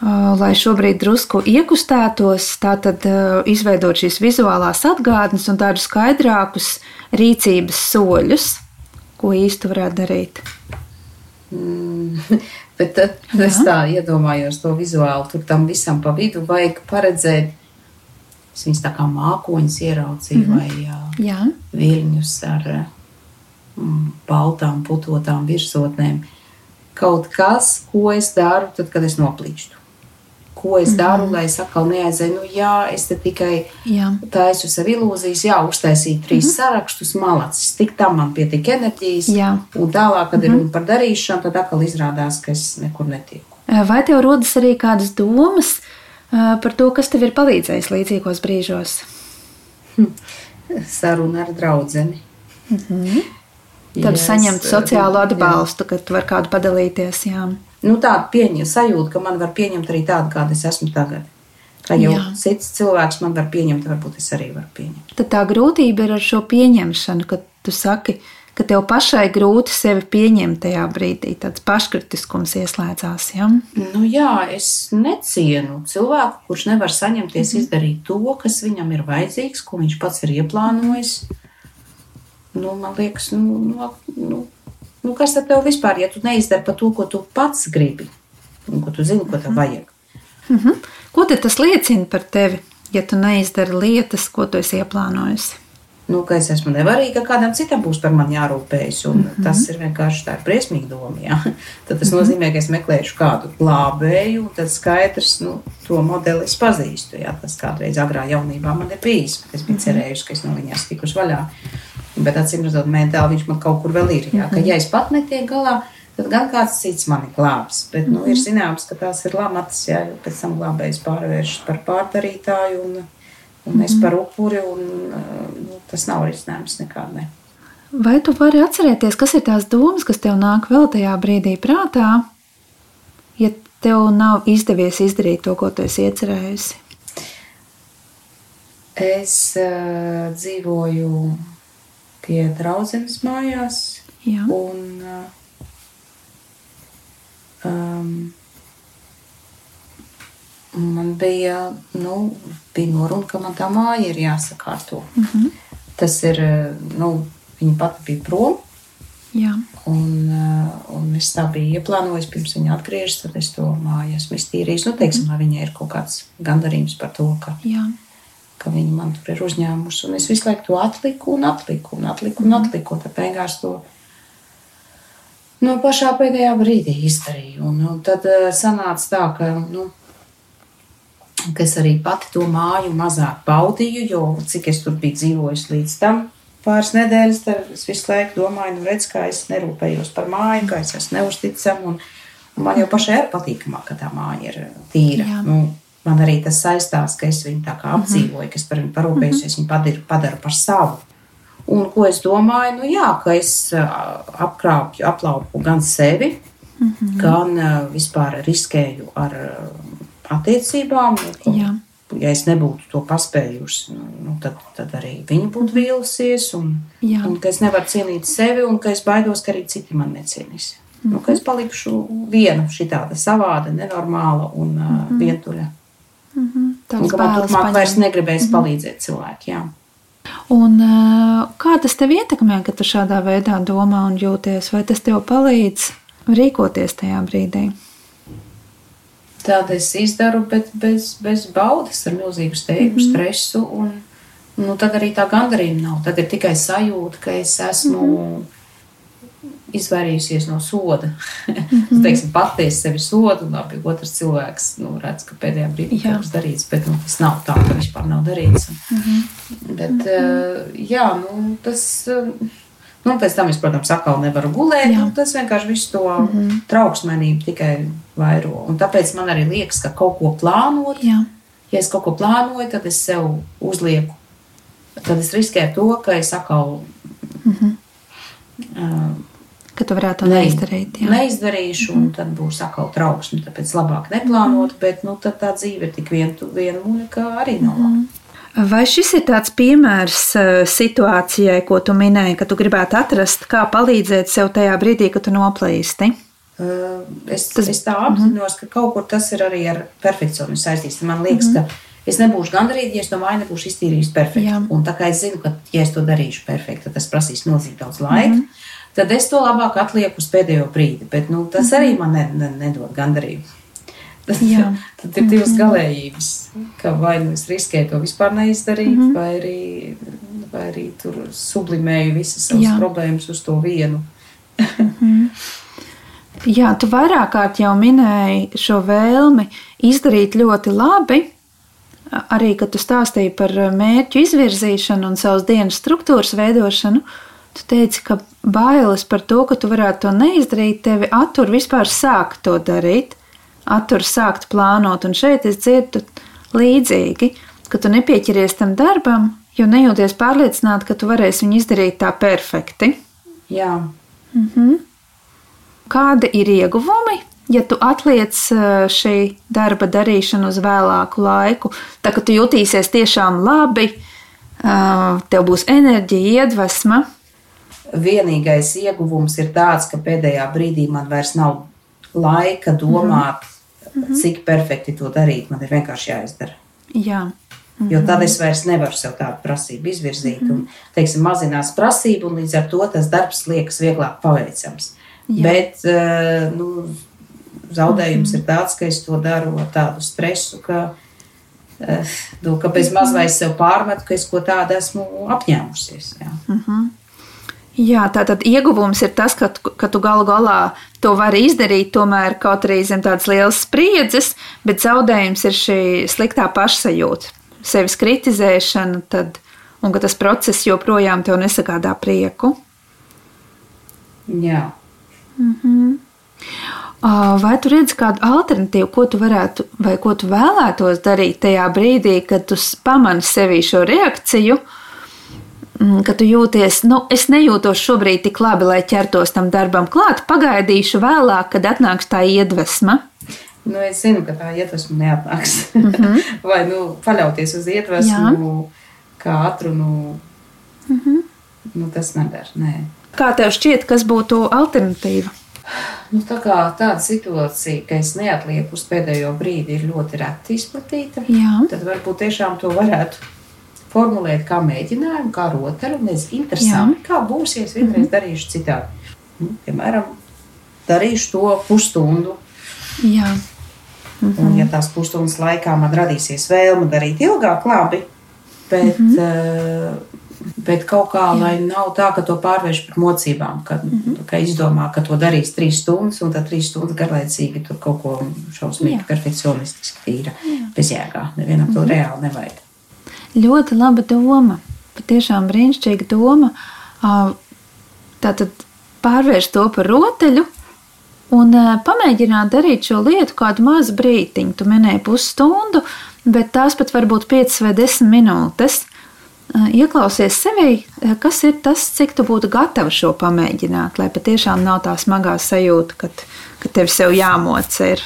lai šobrīd drusku iekustētos, tātad izveidot šīs vizuālās atgādnes un tādus skaidrākus rīcības soļus, ko īsti varētu darīt? Mm, bet tad Jā. es tā iedomājos to vizuāli, tur tam visam pa vidu vajag paredzēt. Es viņus tā kā mākoņus ieraudzīju, mm -hmm. vai viļņus ar mm, baltām, putotām virsotnēm. Kaut kas, ko es daru, tad, kad es noplīkstu ko es daru, mm lai es atkal neaizēju. Nu, jā, es tikai taisu sev ilūzijas, jā, uztaisīju trīs mm sarakstus, malacis. Tik tam man pietika enerģijas. Jā. Un tālāk, kad mm ir mhm. runa par darīšanu, tad atkal izrādās, ka es nekur netieku. Vai tev rodas arī kādas domas par to, kas tev ir palīdzējis līdzīgos brīžos? Hm. Saruna ar draugu. Mm -hmm. Tad yes. saņemt sociālo atbalstu, jā. kad tu vari kādu padalīties. Jā nu, tāda pieņem, sajūta, ka man var pieņemt arī tādu, kāda es esmu tagad. Kā jau Jā. cits cilvēks man var pieņemt, varbūt es arī varu pieņemt. Tad tā grūtība ir ar šo pieņemšanu, kad tu saki, ka tev pašai grūti sevi pieņemt tajā brīdī. Tāds paškritiskums ieslēdzās. Ja? Nu, jā, es necienu cilvēku, kurš nevar saņemties mm -hmm. izdarīt to, kas viņam ir vajadzīgs, ko viņš pats ir ieplānojis. Nu, man liekas, nu, nu, nu, Nu, kas tad tev vispār, ja tu neizdari par to, ko tu pats gribi, un ko tu zini, ko tev vajag? Mm -hmm. Ko tas liecina par tevi, ja tu neizdari lietas, ko tu esi ieplānojis? Nu, ka es esmu nevarīga, ka kādam citam būs par mani jārūpējas. Mm -hmm. Tas ir vienkārši tā briesmīga doma. Jā. Tad tas mm -hmm. nozīmē, ka es meklēšu kādu glābēju, un tad skaidrs, nu, to modeli es pazīstu. Jā. Tas kādreiz agrā jaunībā man ir bijis, bet es biju mm -hmm. cerējusi, ka es no viņas tikuši vaļā. Bet acīm redzot, mentāli viņš man kaut kur vēl ir. Jā, ka, mhm. ja es pat netieku galā, tad gan kāds cits mani glābs. Bet nu, ir mhm. zināms, ka tās ir lamatas, jā, jo pēc tam glābējs pārvēršas par pārdarītāju un, un es mhm. par upuri. Un, nu, tas nav risinājums nekādai. Vai tu vari atcerēties, kas ir tās domas, kas tev nāk vēl tajā brīdī prātā, ja tev nav izdevies izdarīt to, ko tu esi iecerējusi? Es uh, dzīvoju pie draudzenes mājās. Jā. Un, um, man bija, nu, bija noruna, ka man tā māja ir jāsakārto. Mm -hmm. Tas ir, nu, viņa pati bija prom. Jā. Un, un es tā biju ieplānojis, pirms viņa atgriežas, tad es to māju esmu iztīrījis. Nu, teiksim, mm -hmm. viņai ir kaut kāds gandarījums par to, ka Jā ka viņi man tur ir uzņēmuši. Un es visu laiku to atliku un atliku un atliku un atliku. Tad beigās to no pašā pēdējā brīdī izdarīju. Un, un tad uh, sanāca tā, ka, nu, ka es arī pati to māju mazāk baudīju, jo cik es tur biju dzīvojis līdz tam. Pāris nedēļas, tad es visu laiku domāju, nu, redz, kā es nerūpējos par māju, kā es esmu neusticama. Un, un man jau pašai ir patīkamāk, ka tā māja ir tīra. Jā. Nu, man arī tas saistās, ka es viņu tā kā apdzīvoju, ka es par viņu parūpējos, es viņu padaru, padaru par savu. Un ko es domāju, nu jā, ka es apkrāpju, aplaupu gan sevi, mm -hmm. gan vispār riskēju ar attiecībām. Jā. Ja es nebūtu to paspējusi, nu, nu, tad, tad arī viņa būtu mhm. vīlusies, un, Jā. un ka es nevaru cienīt sevi, un ka es baidos, ka arī citi man necienīs. Mm -hmm. nu, ka es palikšu viena, šī tāda savāda, nenormāla un mm -hmm. vientuļa. Mm -hmm. Un ka man turpmāk vairs negribēs mm -hmm. palīdzēt cilvēkiem. Un, kā tas tev ietekmē, ka tu šādā veidā domā un jūties, vai tas tev palīdz rīkoties tajā brīdī? Tāda es izdaru, bet bez, bez baudas, ar milzīgu steigu, mm -hmm. stresu. Un, nu, tad arī tā gandarījuma nav. Tad ir tikai sajūta, ka es esmu mm -hmm izvairījusies no soda. Mm -hmm. teiksim, patiesi sevi sodu, labi, otrs cilvēks nu, redz, ka pēdējā brīdī kaut kas darīts, bet nu, tas nav tā, ka vispār nav darīts. Mm -hmm. Bet, mm -hmm. jā, nu, tas. Eh, nu, pēc tam es, protams, atkal nevaru gulēt. Nu, tas vienkārši visu to mm -hmm. trauksmenību tikai vairo. Un tāpēc man arī liekas, ka kaut ko plānot, Jā. ja es kaut ko plānoju, tad es sev uzlieku, tad es riskēju to, ka es atkal uh, Ka tu varētu to ne- neizdarīt. Jā. neizdarīšu, un tad būs atkal trauksme. Tāpēc labāk neplānot, bet nu, tā dzīve ir tik vien, viena mūža, ka arī nav labi. Vai šis ir tāds piemērs eh, situācijai, ko tu minēji, ka tu gribētu atrast, kā palīdzēt sev tajā brīdī, kad tu noplīsti? Uh, Es, Tas- es tā apzinos, ka kaut kur tas ir arī ar perfekcionismu saistīts. Man liekas, ka es nebūšu gandarīta, ja es to māju nebūšu iztīrījis perfekti. Un tā kā es zinu, ka, ja es to darīšu perfekti, tad tas prasīs milzīgi daudz laika. Tad es to labāk atlieku uz pēdējo brīdi. Bet nu, tas arī man ne, ne, nedod gandarījumu. Tad, Jā. tad ir divas galējības. Ka vai nu es riskēju to vispār neizdarīt, Mhm. vai, arī, vai arī tur sublimēju visas savas Jā. problēmas uz to vienu. Jā, tu vairāk kārt jau minēji šo vēlmi izdarīt ļoti labi. Arī, kad tu stāstīji par mērķu izvirzīšanu un savas dienas struktūras veidošanu, tu teici, ka bailes par to, ka tu varētu to neizdarīt, tevi attur vispār sākt to darīt, attur sākt plānot. Un šeit es dzirdu līdzīgi, ka tu nepieķeries tam darbam, jo nejūties pārliecināta, ka tu varēsi viņu izdarīt tā perfekti. Jā, Kādi ir ieguvumi, ja tu atliec eh, šī darba darīšanu uz vēlāku laiku? Tā kā tu jutīsies tiešām labi, eh, tev būs enerģija, iedvesma. Vienīgais ieguvums ir tāds, ka pēdējā brīdī man vairs nav laika domāt, mm -hmm. cik perfekti to darīt. Man ir vienkārši jāizdara. Jā, Jo tad es vairs nevaru sev tādu prasību izvirzīt. Un, teiksim, mazinās prasību, un līdz ar to tas darbs liekas vieglāk paveicams. Jā. Bet eh, nu, zaudējums ir tāds, ka es to daru ar tādu stresu, ka, eh, nu, ka bez maz vai es sev pārmetu, ka es ko tādu esmu apņēmusies. Jā. Jā tā tad ieguvums ir tas, ka, ka tu galu galā to vari izdarīt, tomēr kaut arī zem tādas lielas spriedzes, bet zaudējums ir šī sliktā pašsajūta, sevis kritizēšana, tad, un ka tas process joprojām tev nesagādā prieku. Jā. Ā, Vai tu redzi kādu alternatīvu, ko tu varētu, vai ko tu vēlētos darīt tajā brīdī, kad tu pamani sevī šo reakciju, mm, ka tu jūties, nu, es nejūtos šobrīd tik labi, lai ķertos tam darbam klāt, pagaidīšu vēlāk, kad atnāks tā iedvesma. Nu, es zinu, ka tā iedvesma neatnāks. Mm -hmm. Vai nu, paļauties uz iedvesmu, kā atrunu. Mm -hmm. nu, tas nedara. Nē. Kā tev šķiet, kas būtu alternatīva? Nu, tā kā tāda situācija, ka es neatlieku uz pēdējo brīdi, ir ļoti reti izplatīta. Jā. Tad varbūt tiešām to varētu formulēt kā mēģinājumu, kā rotaļu. Nezinu, interesanti, kā būs, ja es vienreiz darīšu citādi. Nu, piemēram, darīšu to pusstundu. Jā. Un, ja tās pusstundas laikā man radīsies vēlme darīt ilgāk, labi. Bet, mm -hmm. bet kaut kā, Jā. lai nav tā, ka to pārvērš par mocībām, ka, mm -hmm. ka izdomā, ka to darīs trīs stundas, un tad trīs stundas garlaicīgi tur kaut ko šausmīgi, Jā. perfekcionistiski tīra. Bezjēgā. Nevienam to reāli nevajag. Ļoti laba doma. Patiešām brīnišķīga doma. Tātad pārvērst to par rotaļu un pamēģināt darīt šo lietu kādu mazu brīdiņu. Tu minēji pusstundu, bet tās pat var būt 5 vai 10 minūtes. Ieklausies sevī, kas ir tas, cik tu būtu gatava šo pamēģināt, lai patiešām nav tā smagā sajūta, ka, ka tev sev jāmoc ir.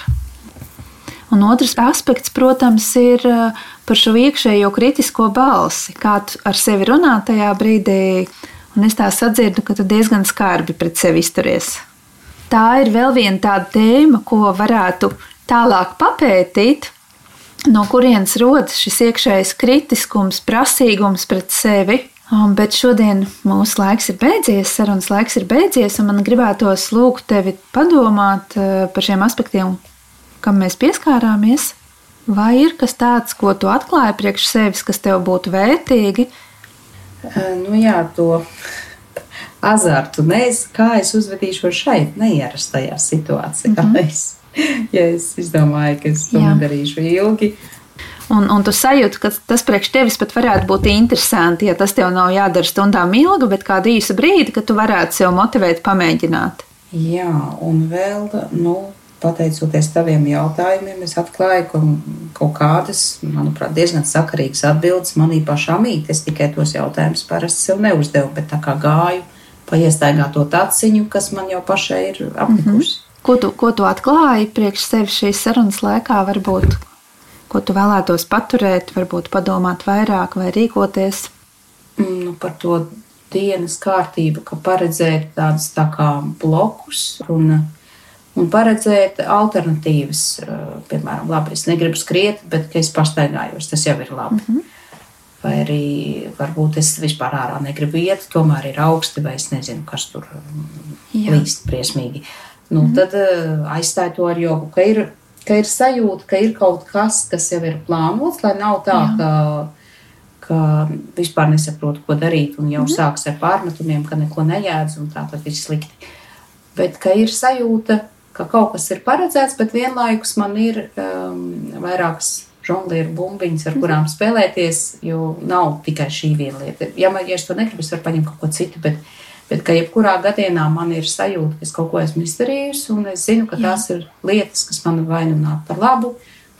Un otrs aspekts, protams, ir ā, par šo iekšējo kritisko balsi, kā tu ar sevi runā tajā brīdī. Un es tā sadzirdu, ka tu diezgan skarbi pret sevi izturies. Tā ir vēl viena tāda tēma, ko varētu tālāk papētīt, no kurienes rodas šis iekšējais kritiskums, prasīgums pret sevi. Bet šodien mūsu laiks ir beidzies, sarunas laiks ir beidzies, un man gribētos lūgt tevi padomāt uh, par šiem aspektiem, kam mēs pieskārāmies. Vai ir kas tāds, ko tu atklāji priekš sevis, kas tev būtu vērtīgi? Nu, jā, to azartu. Nezinu, kā es uzvedīšos šeit, neierastajā situācijā. Mm -hmm. es, ja es izdomāju, ka es to Jā. nedarīšu ilgi, Un, un tu sajūti, ka tas priekš tevis pat varētu būt interesanti, ja tas tev nav jādara stundām ilgi, bet kādu īsu brīdi, kad tu varētu sev motivēt, pamēģināt. Jā, un vēl, nu, pateicoties taviem jautājumiem, es atklāju ka kaut kādas, manuprāt, diezgan sakarīgas atbildes manī pašā mīt. Es tikai tos jautājumus parasti sev neuzdevu, bet tā kā gāju pa iestaigāto taciņu, kas man jau pašai ir apnikusi. Mm -hmm. Ko tu, ko tu atklāji priekš sevis šīs sarunas laikā, varbūt, ko tu vēlētos paturēt, varbūt padomāt vairāk vai rīkoties? Mm, nu, par to dienas kārtību, ka paredzēt tādus tā kā blokus un, un paredzēt alternatīvas. Piemēram, labi, es negribu skriet, bet es pastaigājos, tas jau ir labi. Mm -hmm. Vai arī varbūt es vispār ārā negribu iet, tomēr ir augsti, vai es nezinu, kas tur Jā. līst briesmīgi. Nu, mm. tad uh, aizstāj to ar jogu. Ka ir, ka ir sajūta, ka ir kaut kas, kas jau ir plānots, lai nav tā, Jā. ka, ka vispār nesaprotu, ko darīt, un jau mm. sāks ar pārmetumiem, ka neko nejēdz, un tā tad viss slikti. Bet ka ir sajūta, ka kaut kas ir paredzēts, bet vienlaikus man ir um, vairākas žonglieru bumbiņas, ar kurām mhm. spēlēties, jo nav tikai šī viena lieta. Ja, man, ja to negribu, es varu paņemt kaut ko citu, bet Bet ka jebkurā gadienā man ir sajūta, ka es kaut ko esmu izdarījusi, un es zinu, ka Jā. tās ir lietas, kas man vai nu nāk par labu,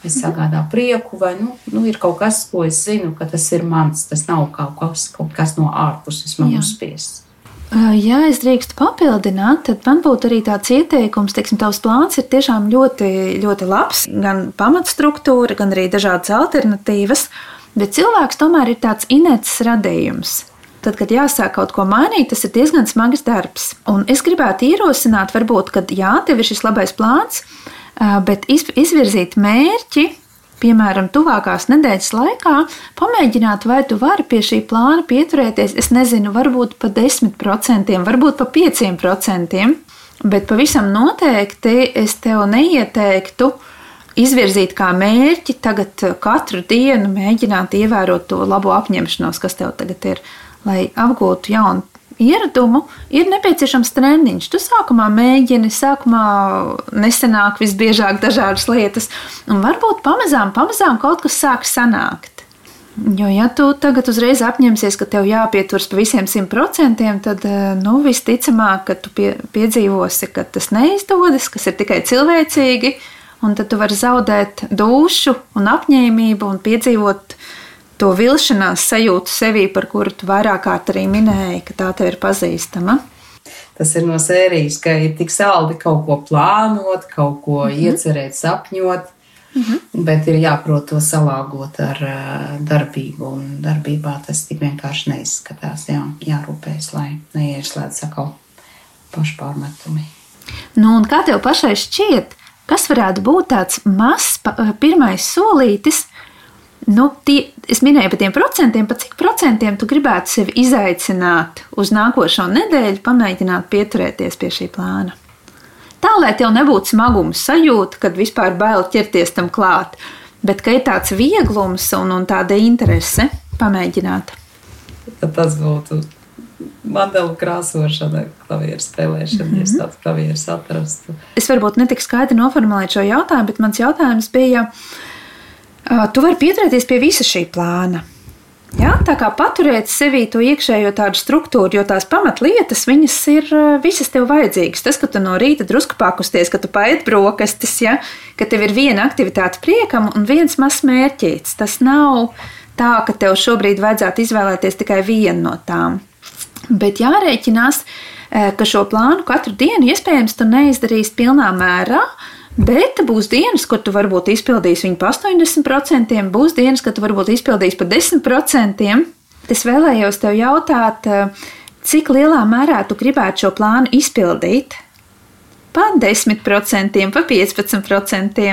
vai sagādā prieku, vai nu, nu, ir kaut kas, ko es zinu, ka tas ir mans. Tas nav kaut kas, kaut kas no ārpuses man uzspiests. Ja es drīkstu papildināt, tad man būtu arī tāds ieteikums, ka tavs plāns ir tiešām ļoti, ļoti labs. Gan pamatstruktūra, gan arī dažādas alternatīvas. Bet cilvēks tomēr ir tāds inerts radījums. Tad, kad jāsāk kaut ko mainīt, tas ir diezgan smags darbs. Un es gribētu ierosināt, varbūt, ka jā, tev ir šis labais plāns, bet izvirzīt mērķi, piemēram, tuvākās nedēļas laikā, pamēģināt, vai tu vari pie šī plāna pieturēties, es nezinu, varbūt pa 10%, varbūt pa 5%, bet pavisam noteikti es tev neieteiktu izvirzīt kā mērķi tagad katru dienu mēģināt ievērot to labo apņemšanos, kas tev tagad ir lai apgūtu jaunu ieradumu, ir nepieciešams treniņš. Tu sākumā mēģini, sākumā nesenāk visbiežāk dažādas lietas, un varbūt pamazām, pamazām kaut kas sāk sanākt. Jo, ja tu tagad uzreiz apņemsies, ka tev jāpieturas pa visiem simt procentiem, tad eh, nu, visticamāk, ka tu pie, piedzīvosi, ka tas neizdodas, kas ir tikai cilvēcīgi, un tad tu vari zaudēt dušu un apņēmību un piedzīvot uh, to vilšanās sajūtu sevī, par kuru tu vairāk kārt arī minēji, ka tā tev ir pazīstama. Tas ir no sērijas, ka ir tik saldi kaut ko plānot, kaut ko mm -hmm. iecerēt, sapņot, mm -hmm. bet ir jāprot to salāgot ar darbību. Un darbībā tas tik vienkārši neizskatās. Jā, jārūpējas, lai neieslēdz atkal pašpārmetumi. Nu, kā tev pašai šķiet, kas varētu būt tāds mazs pirmais solītis, Nu, tie, es minēju par tiem procentiem, pa cik procentiem tu gribētu sevi izaicināt uz nākošo nedēļu, pamēģināt pieturēties pie šī plāna. Tā, lai tev nebūtu smagums sajūta, kad vispār bail ķerties tam klāt, bet ka ir tāds vieglums un, un tāda interese pamēģināt. Tad tas būtu mandelu krāsošana, klavieru spēlēšana, mm -hmm. ja es tādu klavieru atrastu. Es varbūt netik skaidri noformulēju šo jautājumu, bet mans jautājums bija, uh, tu vari pieturēties pie visa šī plāna. Ja, tā kā paturēt sevī to iekšējo tādu struktūru, jo tās pamatlietas, viņas ir visas tev vajadzīgas. Tas, ka tu no rīta drusku pakusties, ka tu paiet brokastis, ja, ka tev ir viena aktivitāte priekam un viens mazs mērķīts. Tas nav tā, ka tev šobrīd vajadzētu izvēlēties tikai vienu no tām. Bet jārēķinās, ka šo plānu katru dienu iespējams tu neizdarīsi pilnā mērā, Bet būs dienas, kad tu varbūt izpildīsi viņu par 80%, būs dienas, kad tu varbūt izpildīsi par 10%. Es vēlējos tev jautāt, cik lielā mērā tu gribētu šo plānu izpildīt? Pa 10%, pa 15%,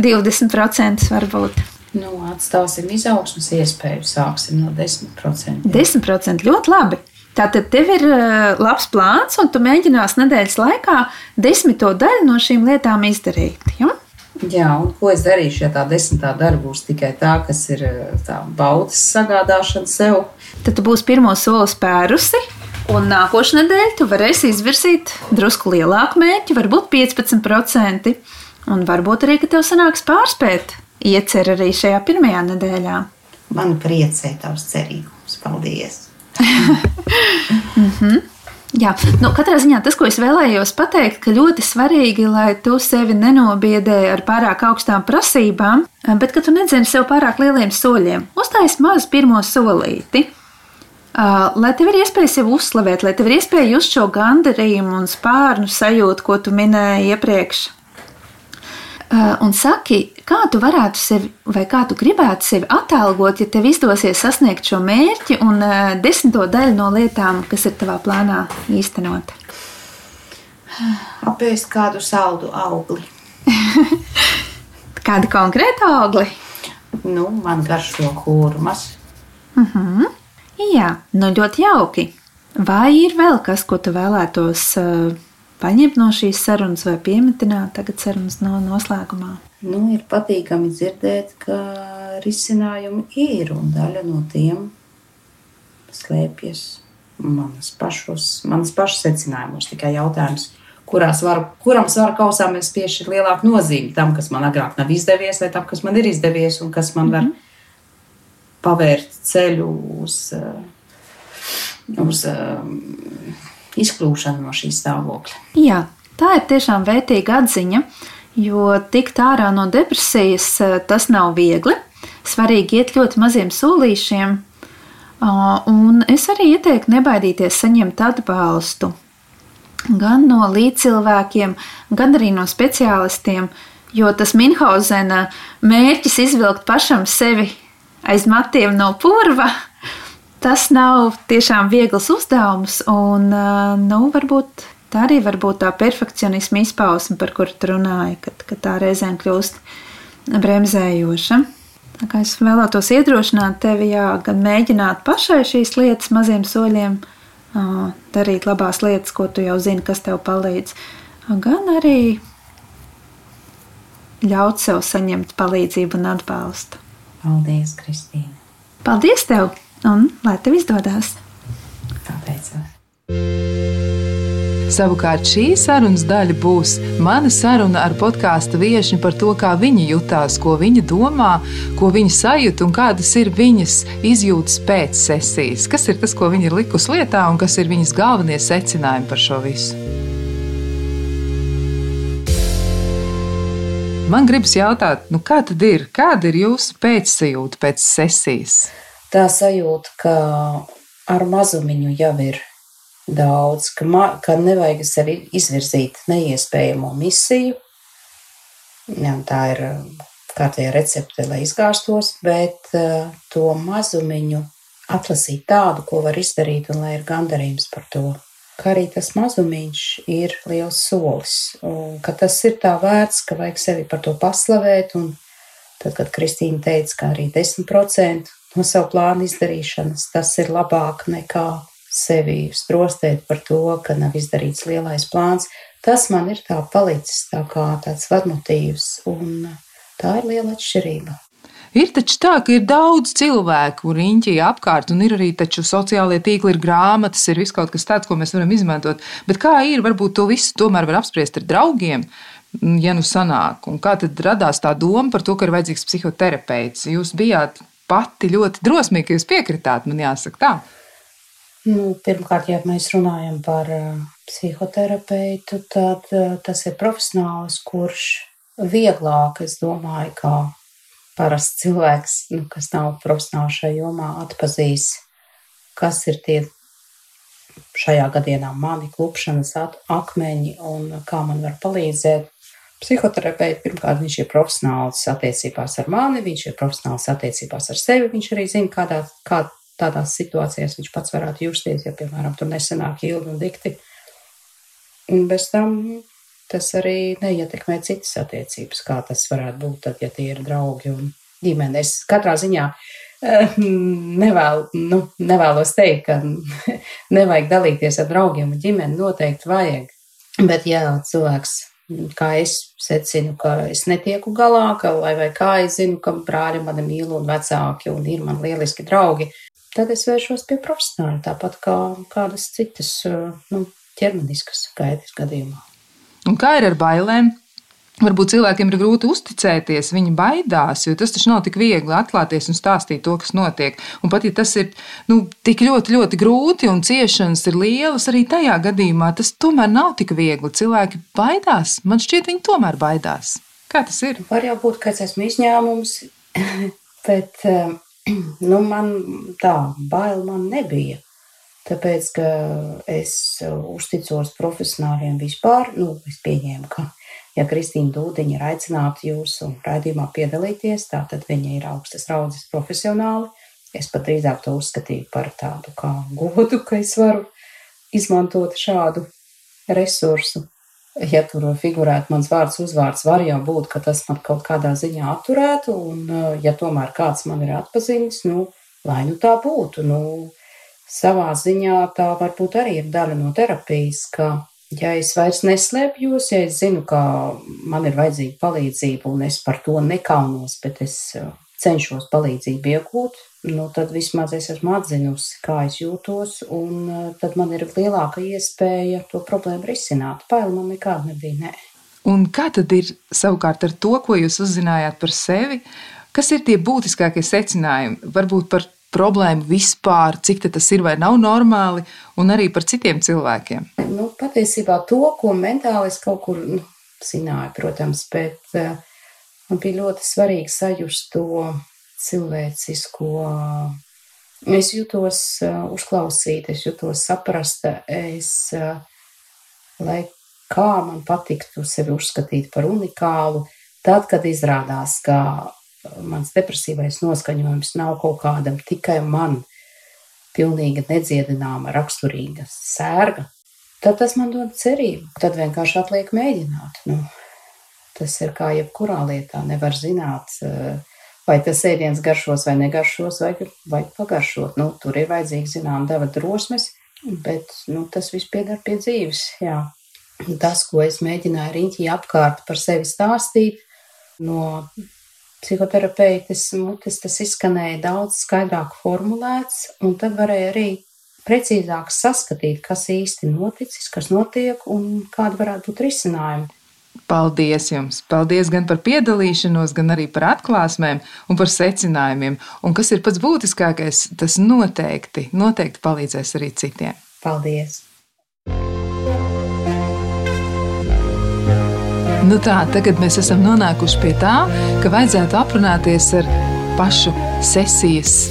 20% varbūt. Nu, atstāsim izaugsmas iespēju, sāksim no 10%. 10% ļoti labi. Tātad tev ir eh, labs plāns, un tu mēģinās nedēļas laikā desmito daļu no šīm lietām izdarīt. Ja? Jā, un ko es darīšu, ja tā desmitā daļa būs tikai tā, kas ir eh, tā baudas sagādāšana sev? Tad tu būsi pirmo soli spērusi, un nākošais nedēļa tu varēsi izvirzīt drusku lielāku mērķi, varbūt 15%. Un varbūt arī, ka tev sanāks pārspēt iecer arī šajā pirmajā nedēļā. Man priecē tavs cerības. Paldies! Mm -hmm. Jā, nu, katrā ziņā tas, ko es vēlējos pateikt, ka ļoti svarīgi, lai tu sevi nenobiedē ar pārāk augstām prasībām, bet ka tu nedzeni sev pārāk lieliem soļiem. Uztais maz pirmo solīti. Lai tev ir iespēja sevi uzslavēt, lai tev ir iespēja just šo gandarījumu un spārnu sajūtu, ko tu minēji iepriekš. Un saki, kā tu varētu sevi, vai kā tu gribētu sevi atalgot, ja tev izdosies sasniegt šo mērķi un desmito daļu no lietām, kas ir tavā plānā īstenot? Apēst kādu saldu augli. Kāda konkrēta augli? Nu, man garšo kurmas. Uh -huh. Jā, nu ļoti jauki. Vai ir vēl kas, ko tu vēlētos uh, paņemt no šīs sarunas vai pieminēt tagad sarunas no noslēgumā? Nu, ir patīkami dzirdēt, ka risinājumi ir un daļa no tiem slēpjas manas pašos, manas pašas secinājumos. Tikai jautājums, var, kuram svaru kausā mēs piešķiram lielāku nozīmi tam, kas man agrāk nav izdevies, vai tam, kas man ir izdevies un kas man mm -hmm. var pavērt ceļu uz, eh, uz eh, izkļūšanu no šīs stāvokļa. Jā, tā ir tiešām vērtīga atziņa, jo tikt ārā no depresijas eh, tas nav viegli. Svarīgi iet ļoti maziem solīšiem, un es arī ieteiktu nebaidīties saņemt atbalstu gan no līdzcilvēkiem, gan arī no speciālistiem, jo tas Minhausena mērķis izvilkt pašam sevi aiz matiem no purva. Tas nav tiešām viegls uzdevums, un nu, varbūt tā arī var būt tā perfekcionisma izpausme, par kuru tu runāji, kad, kad tā reizēm kļūst bremzējoša. Tā kā es vēlētos iedrošināt tevi, jā, gan mēģināt pašai šīs lietas maziem soļiem, darīt labās lietas, ko tu jau zini, kas tev palīdz, gan arī ļaut sev saņemt palīdzību un atbalstu. Paldies, Kristīne! Paldies tev! Un lai tev izdodas! Pateicos! Savukārt šī sarunas daļa būs mana saruna ar podkāstu viesi par to, kā viņa jutās, ko viņa domā, ko viņa sajūt un kādas ir viņas izjūtas pēc sesijas. Kas ir tas, ko viņa ir likusi lietā un kas ir viņas galvenie secinājumi par šo visu. Man gribas jautāt, nu kā tad ir? Kāda ir jūsu pēcsajūta pēc sesijas? Tā sajūta, ka ar mazumiņu jau ir daudz, ka, ma, ka nevajag sevi izvirzīt neiespējamo misiju. Jā, tā ir kārtējā recepte, lai izgāstos, bet uh, to mazumiņu atlasīt tādu, ko var izdarīt, un lai ir gandarījums par to ka arī tas mazumiņš ir liels solis, un ka tas ir tā vērts, ka vajag sevi par to paslavēt. Un tad, kad Kristīna teica, ka arī 10% no savu plānu izdarīšanas tas ir labāk nekā sevi strostēt par to, ka nav izdarīts lielais plāns, tas man ir tā palicis tā kā tāds vadmotīvs, un tā ir liela atšķirība. Ir taču tā, ka ir daudz cilvēku riņķī apkārt, un ir arī taču sociālie tīkli, ir grāmatas, ir viss kaut kas tāds, ko mēs varam izmantot. Bet kā ir, varbūt to visu tomēr var apspriest ar draugiem, ja nu sanāk. Un kā tad radās tā doma par to, ka ir vajadzīgs psihoterapeits? Jūs bijāt pati ļoti drosmīgi, ka jūs piekritāt, man jāsaka tā. Nu, pirmkārt, ja mēs runājam par psihoterapeitu, tad tas ir profesionālis, kurš vieglāk, es domāju, kā parasts cilvēks, nu, kas nav profesionāli šajā jomā, atpazīs, kas ir tie šajā gadienā mani klupšanas akmeņi un kā man var palīdzēt. Psihoterapeits pirmkārt, viņš ir profesionāls attiecībās ar mani, viņš ir profesionāls attiecībās ar sevi. Viņš arī zina, kādā, kā tādās situācijās viņš pats varētu justies, ja, piemēram, tur nesenāk ilgi un dikti. Un bez tam tas arī neietekmē citas attiecības, kā tas varētu būt, tad, ja tie ir draugi un ģimenes. Katrā ziņā eh, nevēl, nu, nevēlos teikt, ka nevajag dalīties ar draugiem un ģimeni, noteikti vajag. Bet, ja cilvēks, kā es secinu, ka es netieku galā, ka, lai vai kā es zinu, ka brāļi mani mīl un vecāki un ir man lieliski draugi, tad es vēršos pie profesionāla, tāpat kā kādas citas, eh, nu, ķermeniskas gaitas gadījumā. Un kā ir ar bailēm? Varbūt cilvēkiem ir grūti uzticēties, viņi baidās, jo tas taču nav tik viegli atklāties un stāstīt to, kas notiek. Un pat ja tas ir nu, tik ļoti, ļoti grūti un ciešanas ir lielas, arī tajā gadījumā tas tomēr nav tik viegli. Cilvēki baidās, man šķiet, viņi tomēr baidās. Kā tas ir? Var jau būt, ka es esmu izņēmums, bet eh, nu, man tā baila man nebija. Tāpēc, ka es uzticos profesionāļiem vispār, nu, es pieņēmu, ka, ja Kristīna Dūdiņa ir aicināta jūsu raidījumā piedalīties, tā tad viņa ir augstas raudzes profesionāli. Es pat drīzāk to uzskatīju par tādu kā godu, ka es varu izmantot šādu resursu. Ja tur figurētu mans vārds, uzvārds, var jau būt, ka tas man kaut kādā ziņā atturētu, un ja tomēr kāds man ir atpazīstams, nu, lai nu tā būtu, nu, savā ziņā tā varbūt arī ir daļa no terapijas, ka, ja es vairs neslēpjos, ja es zinu, ka man ir vajadzīga palīdzība un es par to nekaunos, bet es uh, cenšos palīdzību iegūt, nu, tad vismaz es esmu atzinusi, kā es jūtos, un uh, tad man ir lielāka iespēja to problēmu risināt. Baila man nekāda nebija. Ne. Un kā tad ir savukārt ar to, ko jūs uzzinājāt par sevi? Kas ir tie būtiskākie secinājumi? Varbūt par problēmu vispār, cik tas ir vai nav normāli, un arī par citiem cilvēkiem? Nu, patiesībā to, ko mentāli es kaut kur nu, zināju, protams, bet uh, man bija ļoti svarīgi sajust to cilvēcisko. Es jutos uh, uzklausīta, es jutos saprasta, es, lai kā man patiktu sevi uzskatīt par unikālu, tad, kad izrādās, ka mans depresīvais noskaņojums nav kaut kādam tikai man pilnīgi nedziedināma, raksturīga sērga, tad tas man dod cerību. Tad vienkārši atliek mēģināt. Nu, tas ir kā jebkurā lietā. Nevar zināt, eh, vai tas ēdiens garšos vai negaršos, vai, vai pagaršot. Nu, tur ir vajadzīga zinām deva drosmes, bet nu, tas viss piedar pie dzīves. Jā. Tas, ko es mēģināju riņķī apkārt par sevi stāstīt, no psihoterapeites mutes tas izskanēja daudz skaidrāk formulēts, un tad varēja arī precīzāk saskatīt, kas īsti noticis, kas notiek un kāda varētu būt risinājumi. Paldies jums! Paldies gan par piedalīšanos, gan arī par atklāsmēm un par secinājumiem. Un kas ir pats būtiskākais, tas noteikti, noteikti palīdzēs arī citiem. Paldies! Nu tā, tagad mēs esam nonākuši pie tā, ka vajadzētu aprunāties ar pašu sesijas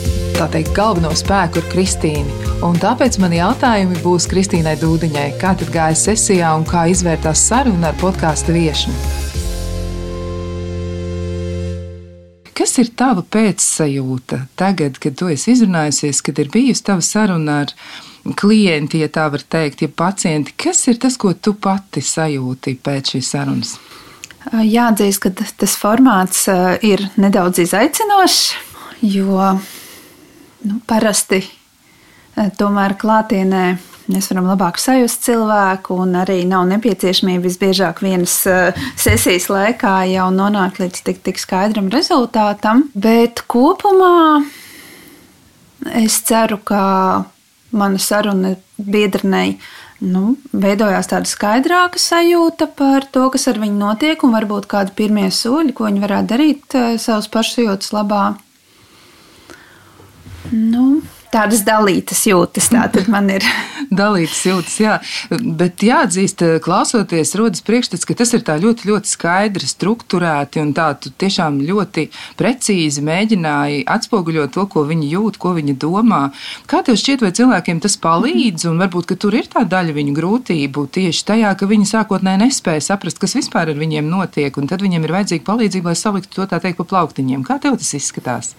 teikt, galveno spēku ar Kristīnu. Un tāpēc man jautājumi būs Kristīnai Dūdiņai, kā tad gāja sesijā un kā izvērtās saruna ar podkāstu viešņu. Kas ir tava pēcsajūta tagad, kad tu esi izrunājusies, kad ir bijusi tava saruna ar viņu? Klienti, ja tā var teikt, ja pacienti. Kas ir tas, ko tu pati sajūti pēc šīs sarunas? Jāatzīst, ka tas formāts ir nedaudz izaicinošs, jo nu, parasti tomēr klātienē mēs varam labāk sajust cilvēku, un arī nav nepieciešamība visbiežāk vienas sesijas laikā jau nonākt līdz tik, tik skaidram rezultātam. Bet kopumā es ceru, ka mana saruna biedrenei nu, veidojās tāda skaidrāka sajūta par to, kas ar viņu notiek, un varbūt kādi pirmie soļi, ko viņi varētu darīt eh, savas pašsajūtas labā. Nu, tādas dalītas jūtas. Tā tad man ir. dalītas jūtas, jā. Bet jāatzīst, klausoties, rodas priekšstats, ka tas ir tā ļoti, ļoti skaidri, strukturēti un tā tu tiešām ļoti precīzi mēģināji atspoguļot to, ko viņi jūt, ko viņi domā. Kā tev šķiet, vai cilvēkiem tas palīdz, un varbūt, tur ir tā daļa viņu grūtību tieši tajā, ka viņi sākotnēji nespēja saprast, kas vispār ar viņiem notiek, un tad viņiem ir vajadzīga palīdzība, lai saliktu to tā teikt pa plauktiņiem. Kā tev tas izskatās?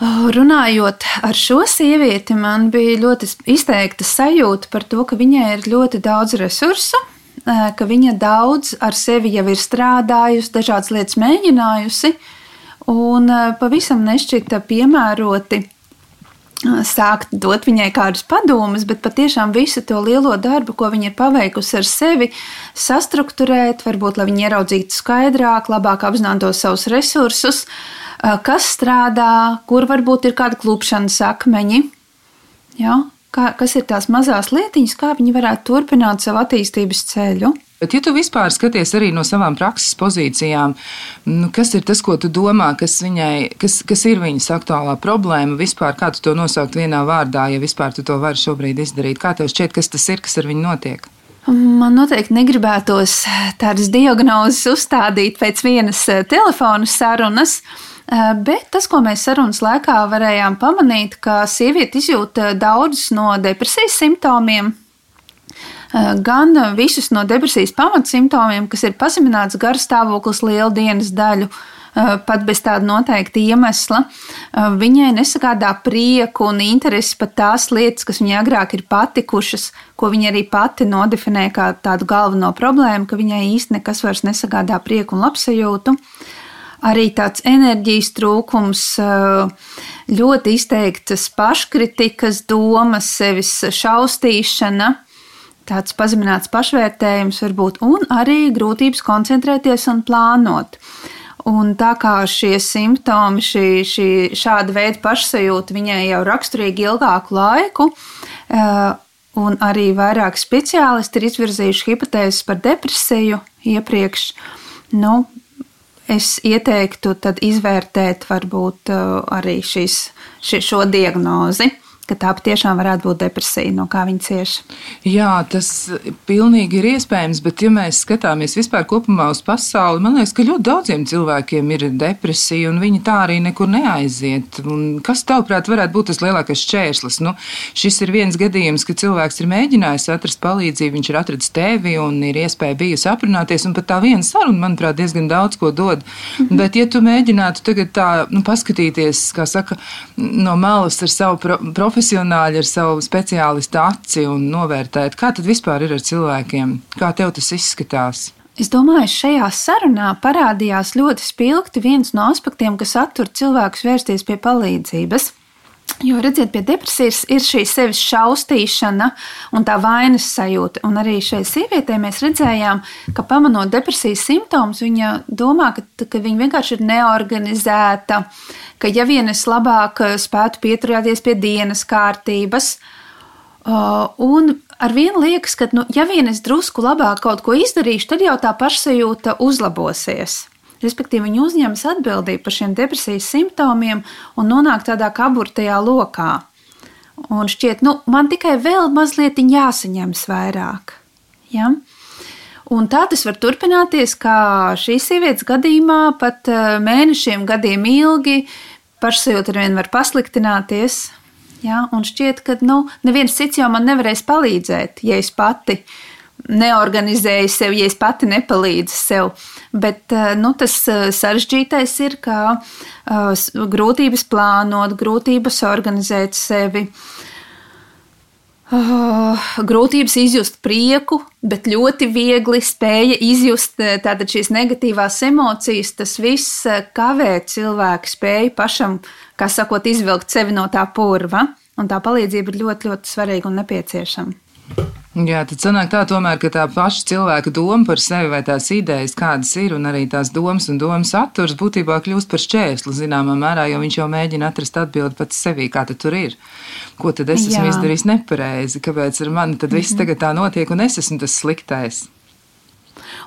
Runājot ar šo sievieti, man bija ļoti izteikta sajūta par to, ka viņai ir ļoti daudz resursu, ka viņa daudz ar sevi jau ir strādājusi, dažādas lietas mēģinājusi, un pavisam nešķita piemēroti sākt dot viņai kādus padomus, bet patiešām visu to lielo darbu, ko viņa ir paveikusi ar sevi, sastruktūrēt, varbūt lai viņa ieraudzītu skaidrāk, labāk apzinātos savus resursus, kas strādā, kur varbūt ir kāda klupšanas akmeņi. Ja? Kā, kas ir tās mazās lietiņas, kā viņi varētu turpināt savu attīstības ceļu? Bet, ja tu vispār skaties arī no savām prakses pozīcijām, nu, kas ir tas, ko tu domā, kas, viņai, kas, kas ir viņas aktuālā problēma, vispār kā tu to nosaukt vienā vārdā, ja vispār tu to vari šobrīd izdarīt? Kā tev šķiet, kas tas ir, kas ar viņu notiek? Man noteikti negribētos tādas diagnozes uzstādīt pēc vienas eh, telefona sarunas. Eh, bet tas, ko mēs sarunas laikā varējām pamanīt, ka sieviete izjūt daudzus no depresijas simptomiem, gan visus no depresijas pamatsimptomiem, kas ir pazemināts garas stāvoklis lielu dienas daļu, eh, pat bez tāda noteikta iemesla. Eh, viņai nesagādā prieku un interesi pat tās lietas, kas viņai agrāk ir patikušas, ko viņa arī pati nodefinē kā tādu galveno problēmu, ka viņai īsti nekas vairs nesagādā prieku un labsajūtu. Arī tāds enerģijas trūkums, ļoti izteiktas paškritikas domas, sevis šaustīšana tāds pazemināts pašvērtējums varbūt, un arī grūtības koncentrēties un plānot. Un tā kā šie simptomi, šī, šī šāda veida pašsajūta viņai jau raksturīgi ilgāku laiku, eh, un arī vairāk speciālisti ir izvirzījuši hipotēzes par depresiju iepriekš, nu, es ieteiktu izvērtēt varbūt eh, arī šis, ši, šo diagnozi ka tā patiešām varētu būt depresija, no kā viņi cieš. Jā, tas pilnīgi ir iespējams, bet ja mēs skatāmies vispār kopumā uz pasauli, man liekas, ka ļoti daudziem cilvēkiem ir depresija, un viņi tā arī nekur neaiziet. Un kas, tavuprāt, varētu būt tas lielākais šķērslis? Nu, šis ir viens gadījums, ka cilvēks ir mēģinājis atrast palīdzību, viņš ir atradis tevi un ir iespēja bijusi aprunāties, un pat tā viena saruna, manuprāt, diezgan daudz ko dod. Mm -hmm. Bet, ja tu mēģinātu tagad tā, nu, paskatīties, kā saka, no malas ar savu pro profesionālu, profesionāļi ar savu speciālistu aci un novērtēt, kā tad vispār ir ar cilvēkiem, kā tev tas izskatās. Es domāju, šajā sarunā parādījās ļoti spilgti viens no aspektiem, kas attur cilvēkus vērsties pie palīdzības. Jo, redziet, pie depresijas ir šī sevis šausmīšana un tā vainas sajūta. Un arī šai sievietei mēs redzējām, ka pamanot depresijas simptomus, viņa domā, ka, ka viņa vienkārši ir neorganizēta, ka ja vien es labāk eh, spētu pieturēties pie dienas kārtības, un ar vienu liekas, ka, nu, ja vien es drusku labāk kaut ko izdarīšu, tad jau tā pašsajūta uzlabosies. Respektīvi, viņi uzņemas atbildību par šiem depresijas simptomiem un nonāk tādā kaburtajā lokā. Un šķiet, nu, man tikai vēl mazliet jāsaņemas vairāk. Ja? Un tā tas var turpināties, kā šīs sievietes gadījumā, pat mēnešiem, gadiem ilgi, pašsajūta ar vienu var pasliktināties. Ja, un šķiet, ka nu, neviens cits jau man nevarēs palīdzēt, ja es pati neorganizēju sevi, ja es pati nepalīdzu sev. Bet eh, nu, tas eh, sarežģītais ir, ka uh, grūtības plānot, grūtības organizēt sevi. Uh, grūtības izjust prieku, bet ļoti viegli spēja izjust šīs negatīvās emocijas. Tas viss kavē cilvēku spēju pašam, kā sakot, izvilkt sevi no tā purva. Un tā palīdzība ir ļoti, ļoti svarīga un nepieciešama. Jā, tad sanāk tā tomēr, ka tā paša cilvēka doma par sevi vai tās idejas, kādas ir, un arī tās domas un domas saturs būtībā kļūst par šķērsli zināmā mērā, jo viņš jau mēģina atrast atbildi pats sevī, kā tad tur ir. Ko tad es Jā. esmu izdarījis nepareizi, kāpēc ar mani tad viss -hmm. tagad tā notiek, un es esmu tas sliktais.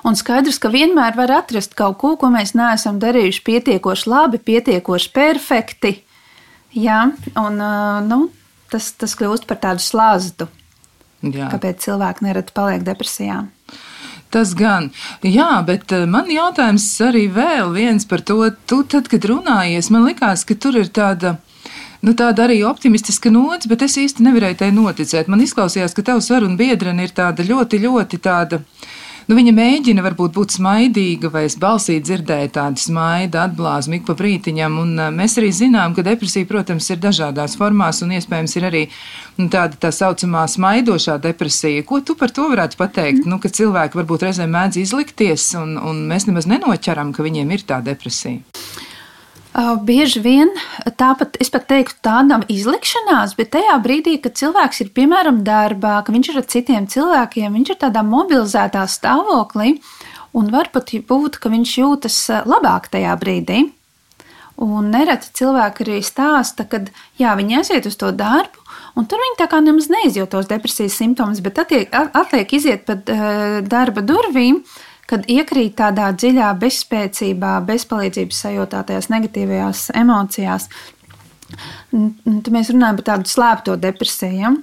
Un skaidrs, ka vienmēr var atrast kaut ko, ko mēs neesam darījuši pietiekoši labi, pietiekoši perfekti. Jā, un nu, tas, tas kļūst par tādu slāztu. Jā. Kāpēc cilvēki nereti paliek depresijā? Tas gan, jā, bet eh, man jautājums arī vēl viens par to, tu tad, kad runājies, man likās, ka tur ir tāda. Nu, tāda arī optimistiska nots, bet es īsti nevarēju tai noticēt. Man izklausījās, ka tavs saruna biedrene ir tāda ļoti, ļoti tāda Nu, viņa mēģina varbūt būt smaidīga, vai es balsī dzirdēju tādu smaidu atblāzmu ik pa brītiņam, un mēs arī zinām, ka depresija, protams, ir dažādās formās, un iespējams ir arī nu, tāda tā saucamā smaidošā depresija. Ko tu par to varētu pateikt? Mm. Nu, ka cilvēki varbūt reizēm mēdz izlikties, un, un mēs nemaz nenoķeram, ka viņiem ir tā depresija. Bieži vien tāpat es pat teiktu, tā nav izlikšanās, bet tajā brīdī, kad cilvēks ir piemēram darbā, ka viņš ir ar citiem cilvēkiem, viņš ir tādā mobilizētā stāvoklī, un var pat būt, ka viņš jūtas labāk tajā brīdī. Un nereti cilvēki arī stāsta, ka jā, viņi aiziet uz to darbu, un tur viņi tā kā nemaz neizjūt tos depresijas simptomus, bet attiek, atliek iziet uh, darba durvīm, kad iekrīt tādā dziļā bezspēcībā, bezpalīdzības sajūtā, tajās negatīvajās emocijās. Tad mēs runājam par tādu slēpto depresiju. Ja?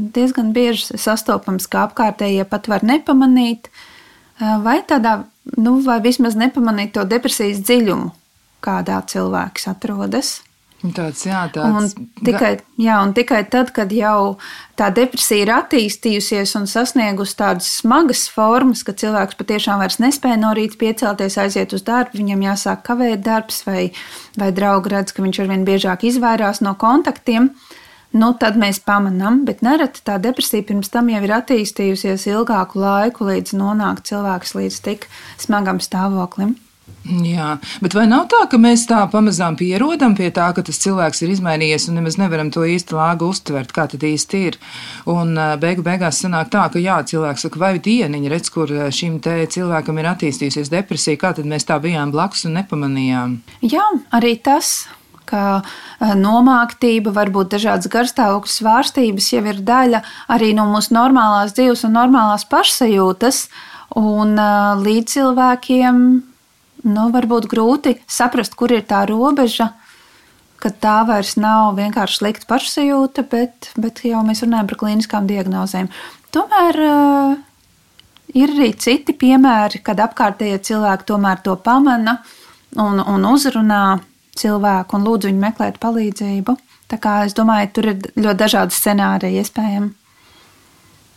Diezgan bieži sastopams, ka apkārtējie pat var nepamanīt, vai tādā, nu, vai vismaz nepamanīt to depresijas dziļumu kādā cilvēks atrodas. Tāds, jā, tāds. Un tikai, jā, un tikai tad, kad jau tā depresija ir attīstījusies un sasniegusi tādas smagas formas, ka cilvēks patiešām vairs nespēja no rīta piecelties, aiziet uz darbu, viņam jāsāk kavēt darbs, vai, vai draugi redz, ka viņš arvien biežāk izvairās no kontaktiem, nu, tad mēs pamanām, bet nereti tā depresija pirms tam jau ir attīstījusies ilgāku laiku, līdz nonāk cilvēks līdz tik smagam stāvoklim. Jā, bet vai nav tā, ka mēs tā pamazām pierodam pie tā, ka tas cilvēks ir izmainījies un nemaz nevaram to īsti lāgu uztvert, kā tad īsti ir? Un beigu beigās sanāk tā, ka jā, cilvēks saka, vai dieniņa, redz, kur šim te cilvēkam ir attīstījusies depresija, kā tad mēs tā bijām blakus un nepamanījām? Jā, arī tas ka nomāktība, varbūt dažādas garstāvokļu svārstības jau ir daļa arī no mūsu normālās dzīves un normālās pašsajūtas. Un līdz cilvēkiem nu, varbūt grūti saprast, kur ir tā robeža, ka tā vairs nav vienkārši slikta pašsajūta, bet, bet jau mēs runājam par klīniskām diagnozēm. Tomēr uh, ir arī citi piemēri, kad apkārtējie cilvēki tomēr to pamana un, un uzrunā cilvēku un lūdzu viņu meklēt palīdzību. Tā kā es domāju, tur ir ļoti dažādi scenāriji iespējami.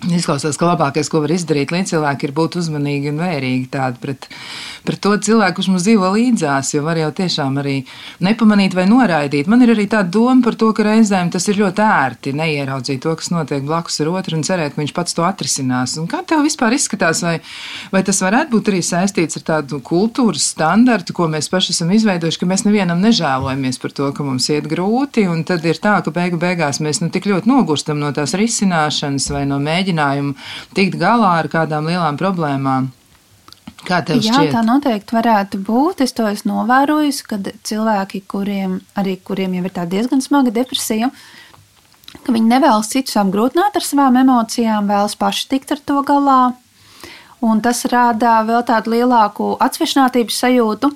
Izklausās, ka labākais, ko var izdarīt līdzcilvēki, ir būt uzmanīgi un vērīgi pret, pret to cilvēku, kurš mums dzīvo līdzās. Jo var jau tiešām arī nepamanīt vai noraidīt. Man ir arī tāda doma par to, ka reizēm tas ir ļoti ērti neieraudzīt to, kas notiek blakus ar otru un cerēt, ka viņš pats to atrisinās. Un kā tev vispār izskatās, vai, vai tas varētu būt arī saistīts ar tādu kultūras standartu, ko mēs paši esam izveidojuši, ka mēs nevienam nežēlojamies par to, ka mums iet grūti, un tad ir tā, ka beigu beigās mēs nu tik ļoti nogurstam no tās risināšanas vai no mēģinājuma mēģinājumu tikt galā ar kādām lielām problēmām. Kā tev šķiet? Jā, tā noteikti varētu būt. Es to esmu novērojusi, kad cilvēki, kuriem, arī kuriem jau ir tā diezgan smaga depresija, ka viņi nevēlas citus apgrūtināt ar savām emocijām, vēlas paši tikt ar to galā. Un tas rāda vēl tādu lielāku atsvešinātības sajūtu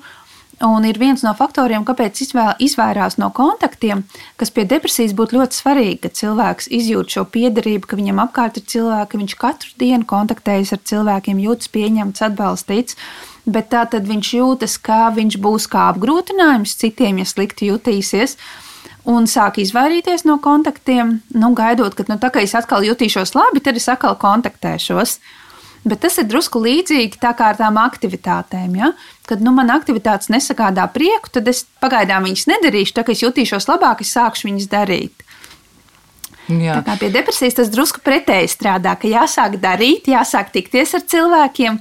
Un ir viens no faktoriem, kāpēc izvairās no kontaktiem, kas pie depresijas būtu ļoti svarīgi, ka cilvēks izjūt šo piederību, ka viņam apkārt ir cilvēki, ka viņš katru dienu kontaktējas ar cilvēkiem, jūtas pieņemts, atbalstīts. Bet tā tad viņš jūtas, ka viņš būs kā apgrūtinājums citiem, ja slikti jutīsies un sāk izvairīties no kontaktiem, nu, gaidot, ka nu, tā kā es atkal jutīšos labi, tad es atkal kontaktēšos. Bet tas ir drusku līdzīgi tā kā ar tām aktivitātēm. Ja? Kad nu, man aktivitātes nesagādā prieku, tad es pagaidām viņas nedarīšu. Tā kā es jutīšos labāk, es sākšu viņas darīt. Jā. Tā kā pie depresijas tas drusku pretēji strādā, ka jāsāk darīt, jāsāk tikties ar cilvēkiem,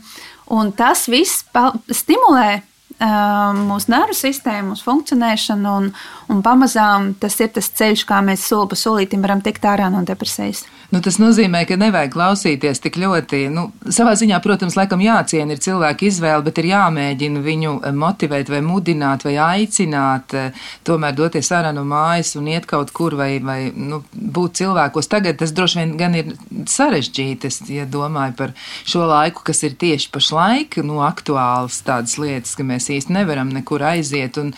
un tas viss stimulē mūsu nervu sistēmu, mūsu funkcionēšanu, un, un pamazām tas ir tas ceļš, kā mēs soli pa solītim varam tikt ārā no depresijas. Nu, tas nozīmē, ka nevajag klausīties tik ļoti. Nu, savā ziņā, protams, laikam jāciena ir cilvēka izvēle, bet ir jāmēģina viņu eh, motivēt, vai mudināt, vai aicināt, eh, tomēr doties ārā no mājas un iet kaut kur, vai, vai nu, būt cilvēkos. Tagad tas droši vien gan ir sarežģīti. Es ja domāju par šo laiku, kas ir tieši pašlaik, nu, aktuāls tādas lietas, ka mēs īsti nevaram nekur aiziet. Un,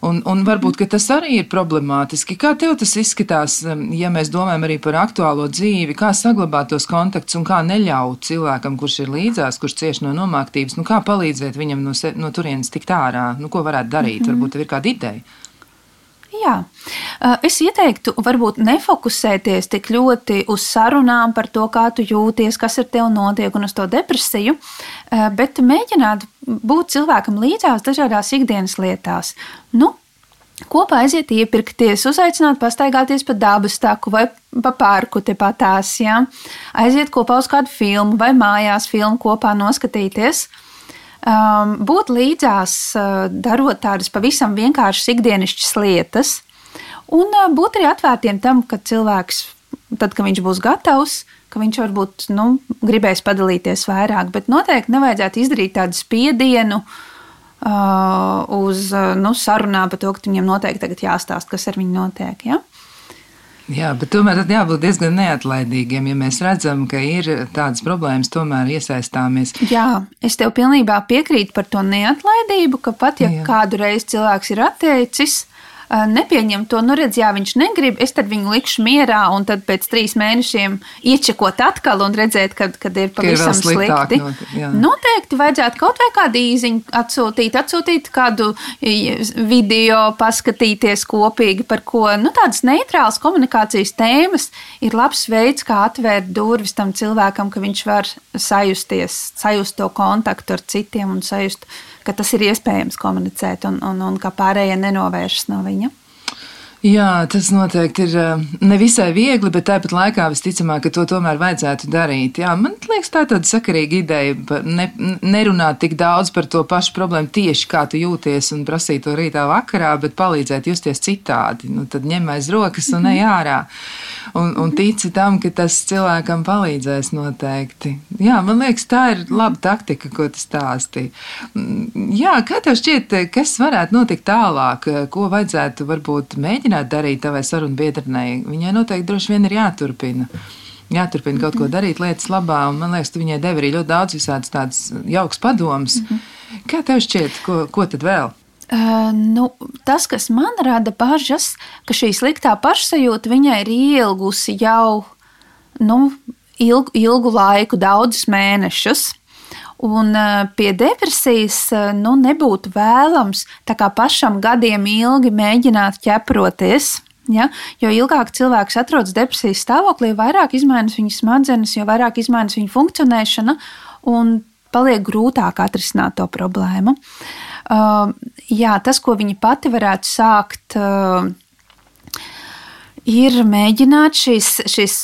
Un, un varbūt tas arī ir problemātiski. Kā tev tas izskatās, um, ja mēs domājam arī par aktuālo dzīvi, kā saglabāt tos kontaktus un kā neļaut cilvēkam, kurš ir līdzās, kurš cieš no nomāktības, nu kā palīdzēt viņam no, se, no turienes tikt ārā? Nu, ko varētu darīt? Mm -hmm. Varbūt tev ir kāda ideja. Jā. Uh, es ieteiktu, varbūt nefokusēties tik ļoti uz sarunām par to, kā tu jūties, kas ar tevi notiek un uz to depresiju, uh, bet mēģināt būt cilvēkam līdzās dažādās ikdienas lietās. Nu, Kopā aiziet iepirkties, uzaicināt, pastaigāties pa dabas taku vai pa parku tepatās, ja? aiziet kopā uz kādu filmu vai mājās filmu kopā noskatīties. Um, būt līdzās, uh, darot tādas pavisam vienkāršas ikdienišķas lietas, un uh, būt arī atvērtiem tam, ka cilvēks, tad, kad viņš būs gatavs, ka viņš varbūt nu, gribēs padalīties vairāk, bet noteikti nevajadzētu izdarīt tādu spiedienu uz nu, sarunām par to, ka viņiem noteikti tagad jāstāsta, kas ar viņu notiek. Ja? Jā, bet tomēr tad jābūt diezgan neatlaidīgiem. Ja mēs redzam, ka ir tādas problēmas, tomēr iesaistāmies. Jā, es tev pilnībā piekrītu par to neatlaidību, ka pat ja Jā. kādu reizi cilvēks ir atteicis, nepieņem to, nu, redz, jā, viņš negrib, es tad viņu likšu mierā, un tad pēc trīs mēnešiem iečekot atkal un redzēt, kad, kad ir pavisam ir slikti. Notiek, Noteikti vajadzētu kaut vai kādu īziņu atsūtīt, atsūtīt kādu video, paskatīties kopīgi par ko. Nu, tādas neitrālas komunikācijas tēmas ir labs veids, kā atvērt durvis tam cilvēkam, ka viņš var sajusties, sajust to kontaktu ar citiem un sajust ka tas ir iespējams komunicēt un, un, un ka pārējie nenovēršas no viņa. Jā, tas noteikti ir eh, nevisai viegli, bet tāpat laikā visticamāk, ka to tomēr vajadzētu darīt. Jā, man liekas, tā ir tāda sakarīga ideja, ne, nerunāt tik daudz par to pašu problēmu tieši kā tu jūties un prasīt to rītā vakarā, bet palīdzēt justies citādi. Nu, tad ņem aiz rokas un ej ārā. Un, un tici tam, ka tas cilvēkam palīdzēs noteikti. Jā, man liekas, tā ir laba taktika, ko tu stāstīji. Mm, jā, kā tev šķiet, kas varētu notikt tālāk, ko vajadzētu varbūt mēģināt? darīt tavai sarunbiedrenei, viņai noteikti droši vien ir jāturpina. Jāturpina kaut ko mhm. darīt lietas labā, un man liekas, tu viņai devi arī ļoti daudz visādas tādas jaukas padomas. Mm -hmm. Kā tev šķiet, ko, ko tad vēl? Uh, nu, tas, kas man rada bažas, ka šī sliktā pašsajūta viņai ir ielgusi jau nu, ilgu, ilgu laiku, daudzus mēnešus. Un pie depresijas nu, nebūtu vēlams pašam gadiem ilgi mēģināt ķeproties. Ja? Jo ilgāk cilvēks atrodas depresijas stāvoklī, jo vairāk izmaiņas viņa smadzenes, jo vairāk izmaiņas viņa funkcionēšana, un paliek grūtāk atrisināt to problēmu. Uh, jā, tas, ko viņa pati varētu sākt. Uh, ir mēģināt šīs, šīs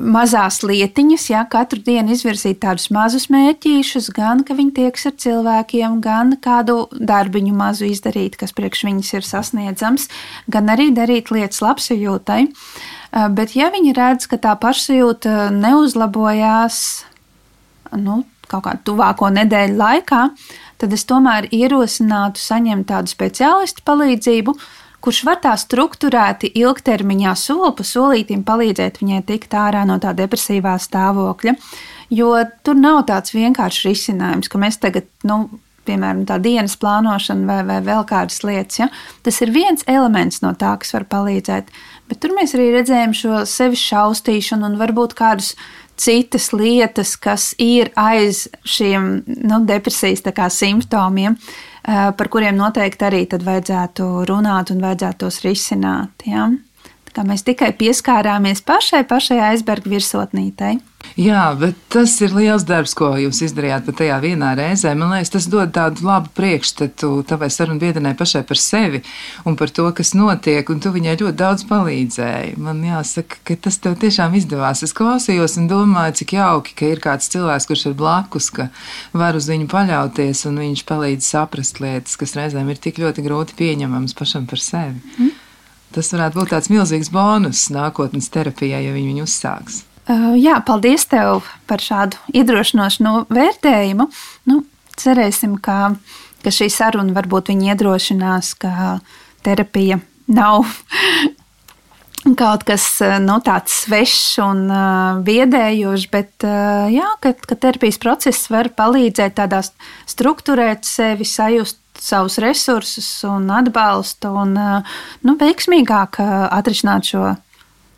mazās lietiņas, ja katru dienu izvirzīt tādus mazus mērķīšus, gan ka viņi tieks ar cilvēkiem, gan kādu darbiņu mazu izdarīt, kas priekš viņas ir sasniedzams, gan arī darīt lietas labsajūtai. Bet, ja viņi redz, ka tā pašsajūta neuzlabojās nu, kaut kādu tuvāko nedēļu laikā, tad es tomēr ierosinātu saņemt tādu speciālistu palīdzību, kurš var tā struktūrēti ilgtermiņā soli pa solītim palīdzēt viņai tikt ārā no tā depresīvā stāvokļa. Jo tur nav tāds vienkāršs risinājums, ka mēs tagad, nu, piemēram, tā dienas plānošana vai, vai vēl kādas lietas. Ja? Tas ir viens elements no tā, kas var palīdzēt. Bet tur mēs arī redzējām šo sevis šausmīšanu un varbūt kādus citas lietas, kas ir aiz šiem nu, depresijas simptomiem. Eh, par kuriem noteikti arī vajadzētu runāt un vajadzētu tos risināt. Ja? Kā mēs tikai pieskārāmies pašai, pašai aizberga virsotnītei. Jā, bet tas ir liels darbs, ko jūs izdarījāt tajā vienā reizē. Man liekas, tas dod tādu labu priekšstatu tavai sarunbiedrenei pašai par sevi un par to, kas notiek, un tu viņai ļoti daudz palīdzēji. Man jāsaka, ka tas tev tiešām izdevās. Es klausījos un domāju, cik jauki, ka ir kāds cilvēks, kurš ir blakus, ka var uz viņu paļauties, un viņš palīdz saprast lietas, kas reizēm ir tik ļoti grūti pieņemamas pašam par sevi. Mm. Tas varētu būt tāds milzīgs bonus nākotnes terapijai, ja viņi viņu uzsāks. Uh, jā, paldies tev par šādu iedrošinošu vērtējumu. Nu, cerēsim, ka, ka šī saruna varbūt viņu iedrošinās, ka terapija nav kaut kas nu, tāds svešs un uh, biedējošs, bet uh, jā, ka, ka terapijas process var palīdzēt tādā struktūrēt sevi, sajust savus resursus un atbalstu un nu, veiksmīgāk atrisināt šo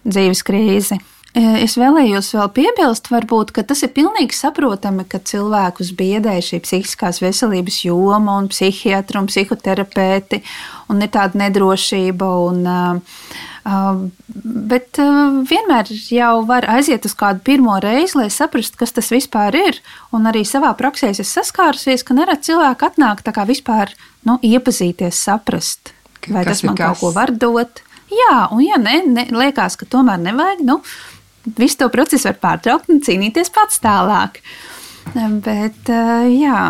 dzīves krīzi. Es vēlējos vēl piebilst, varbūt, ka tas ir pilnīgi saprotami, ka cilvēkus biedē šī psihiskās veselības joma un psihiatri un psihoterapeiti, un ir tāda nedrošība. Un, uh, bet vienmēr jau var aiziet uz kādu pirmo reizi, lai saprastu, kas tas vispār ir. Un arī savā praksē es saskārusies, ka nerad cilvēki atnāk tā kā vispār nu, iepazīties, saprast, vai kas tas man kas? kaut ko var dot. Jā, un ja ne, ne, liekas, ka tomēr nevajag, nu, visu to procesu var pārtraukt un cīnīties pats tālāk. Bet, jā.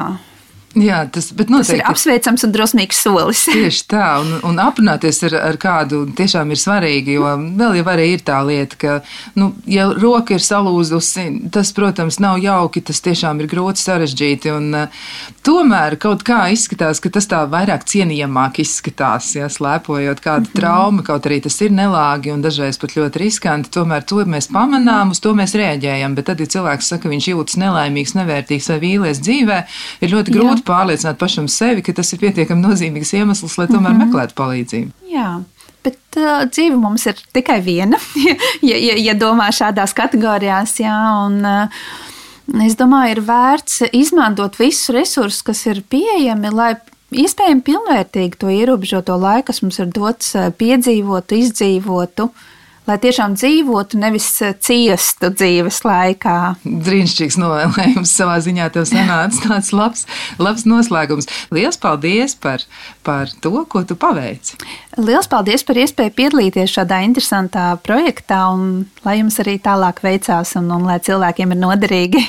Jā, tas, tas ir apsveicams un drosmīgs solis. Tieši tā, un, un aprunāties ar, ar kādu tiešām ir svarīgi, jo vēl jau arī ir tā lieta, ka, nu, ja roka ir salūzusi, tas, protams, nav jauki, tas tiešām ir grūti sarežģīti, un uh, tomēr kaut kā izskatās, ka tas tā vairāk cienījamāk izskatās, ja slēpojot kādu -hmm. traumu, kaut arī tas ir nelāgi un dažreiz pat ļoti riskanti, tomēr to mēs pamanām, uz to mēs rēģējam, bet tad, ja cilvēks saka, viņš jūtas nelaimīgs, nevērtīgs vai vīlies dzīvē, ir ļoti grūti pārliecināt pašam sevi, ka tas ir pietiekami nozīmīgs iemesls, lai tomēr mm -hmm. meklētu palīdzību. Jā. Bet uh, dzīve mums ir tikai viena, ja, ja, ja domā šādās kategorijās. Jā, un, uh, es domāju, ir vērts izmantot visus resursus, kas ir pieejami, lai iespējami pilnvērtīgi to ierobežoto laiku, kas mums ir dots, piedzīvotu, izdzīvotu. Uh, lai tiešām dzīvotu, nevis eh, ciestu dzīves laikā. Brīnišķīgs novēlējums savā ziņā tev sanāca tāds labs, labs noslēgums. Lielas paldies par, par to, ko tu paveici. Lielas paldies par iespēju piedalīties šādā interesantā projektā un lai jums arī tālāk veicās un, un lai cilvēkiem ir noderīgi.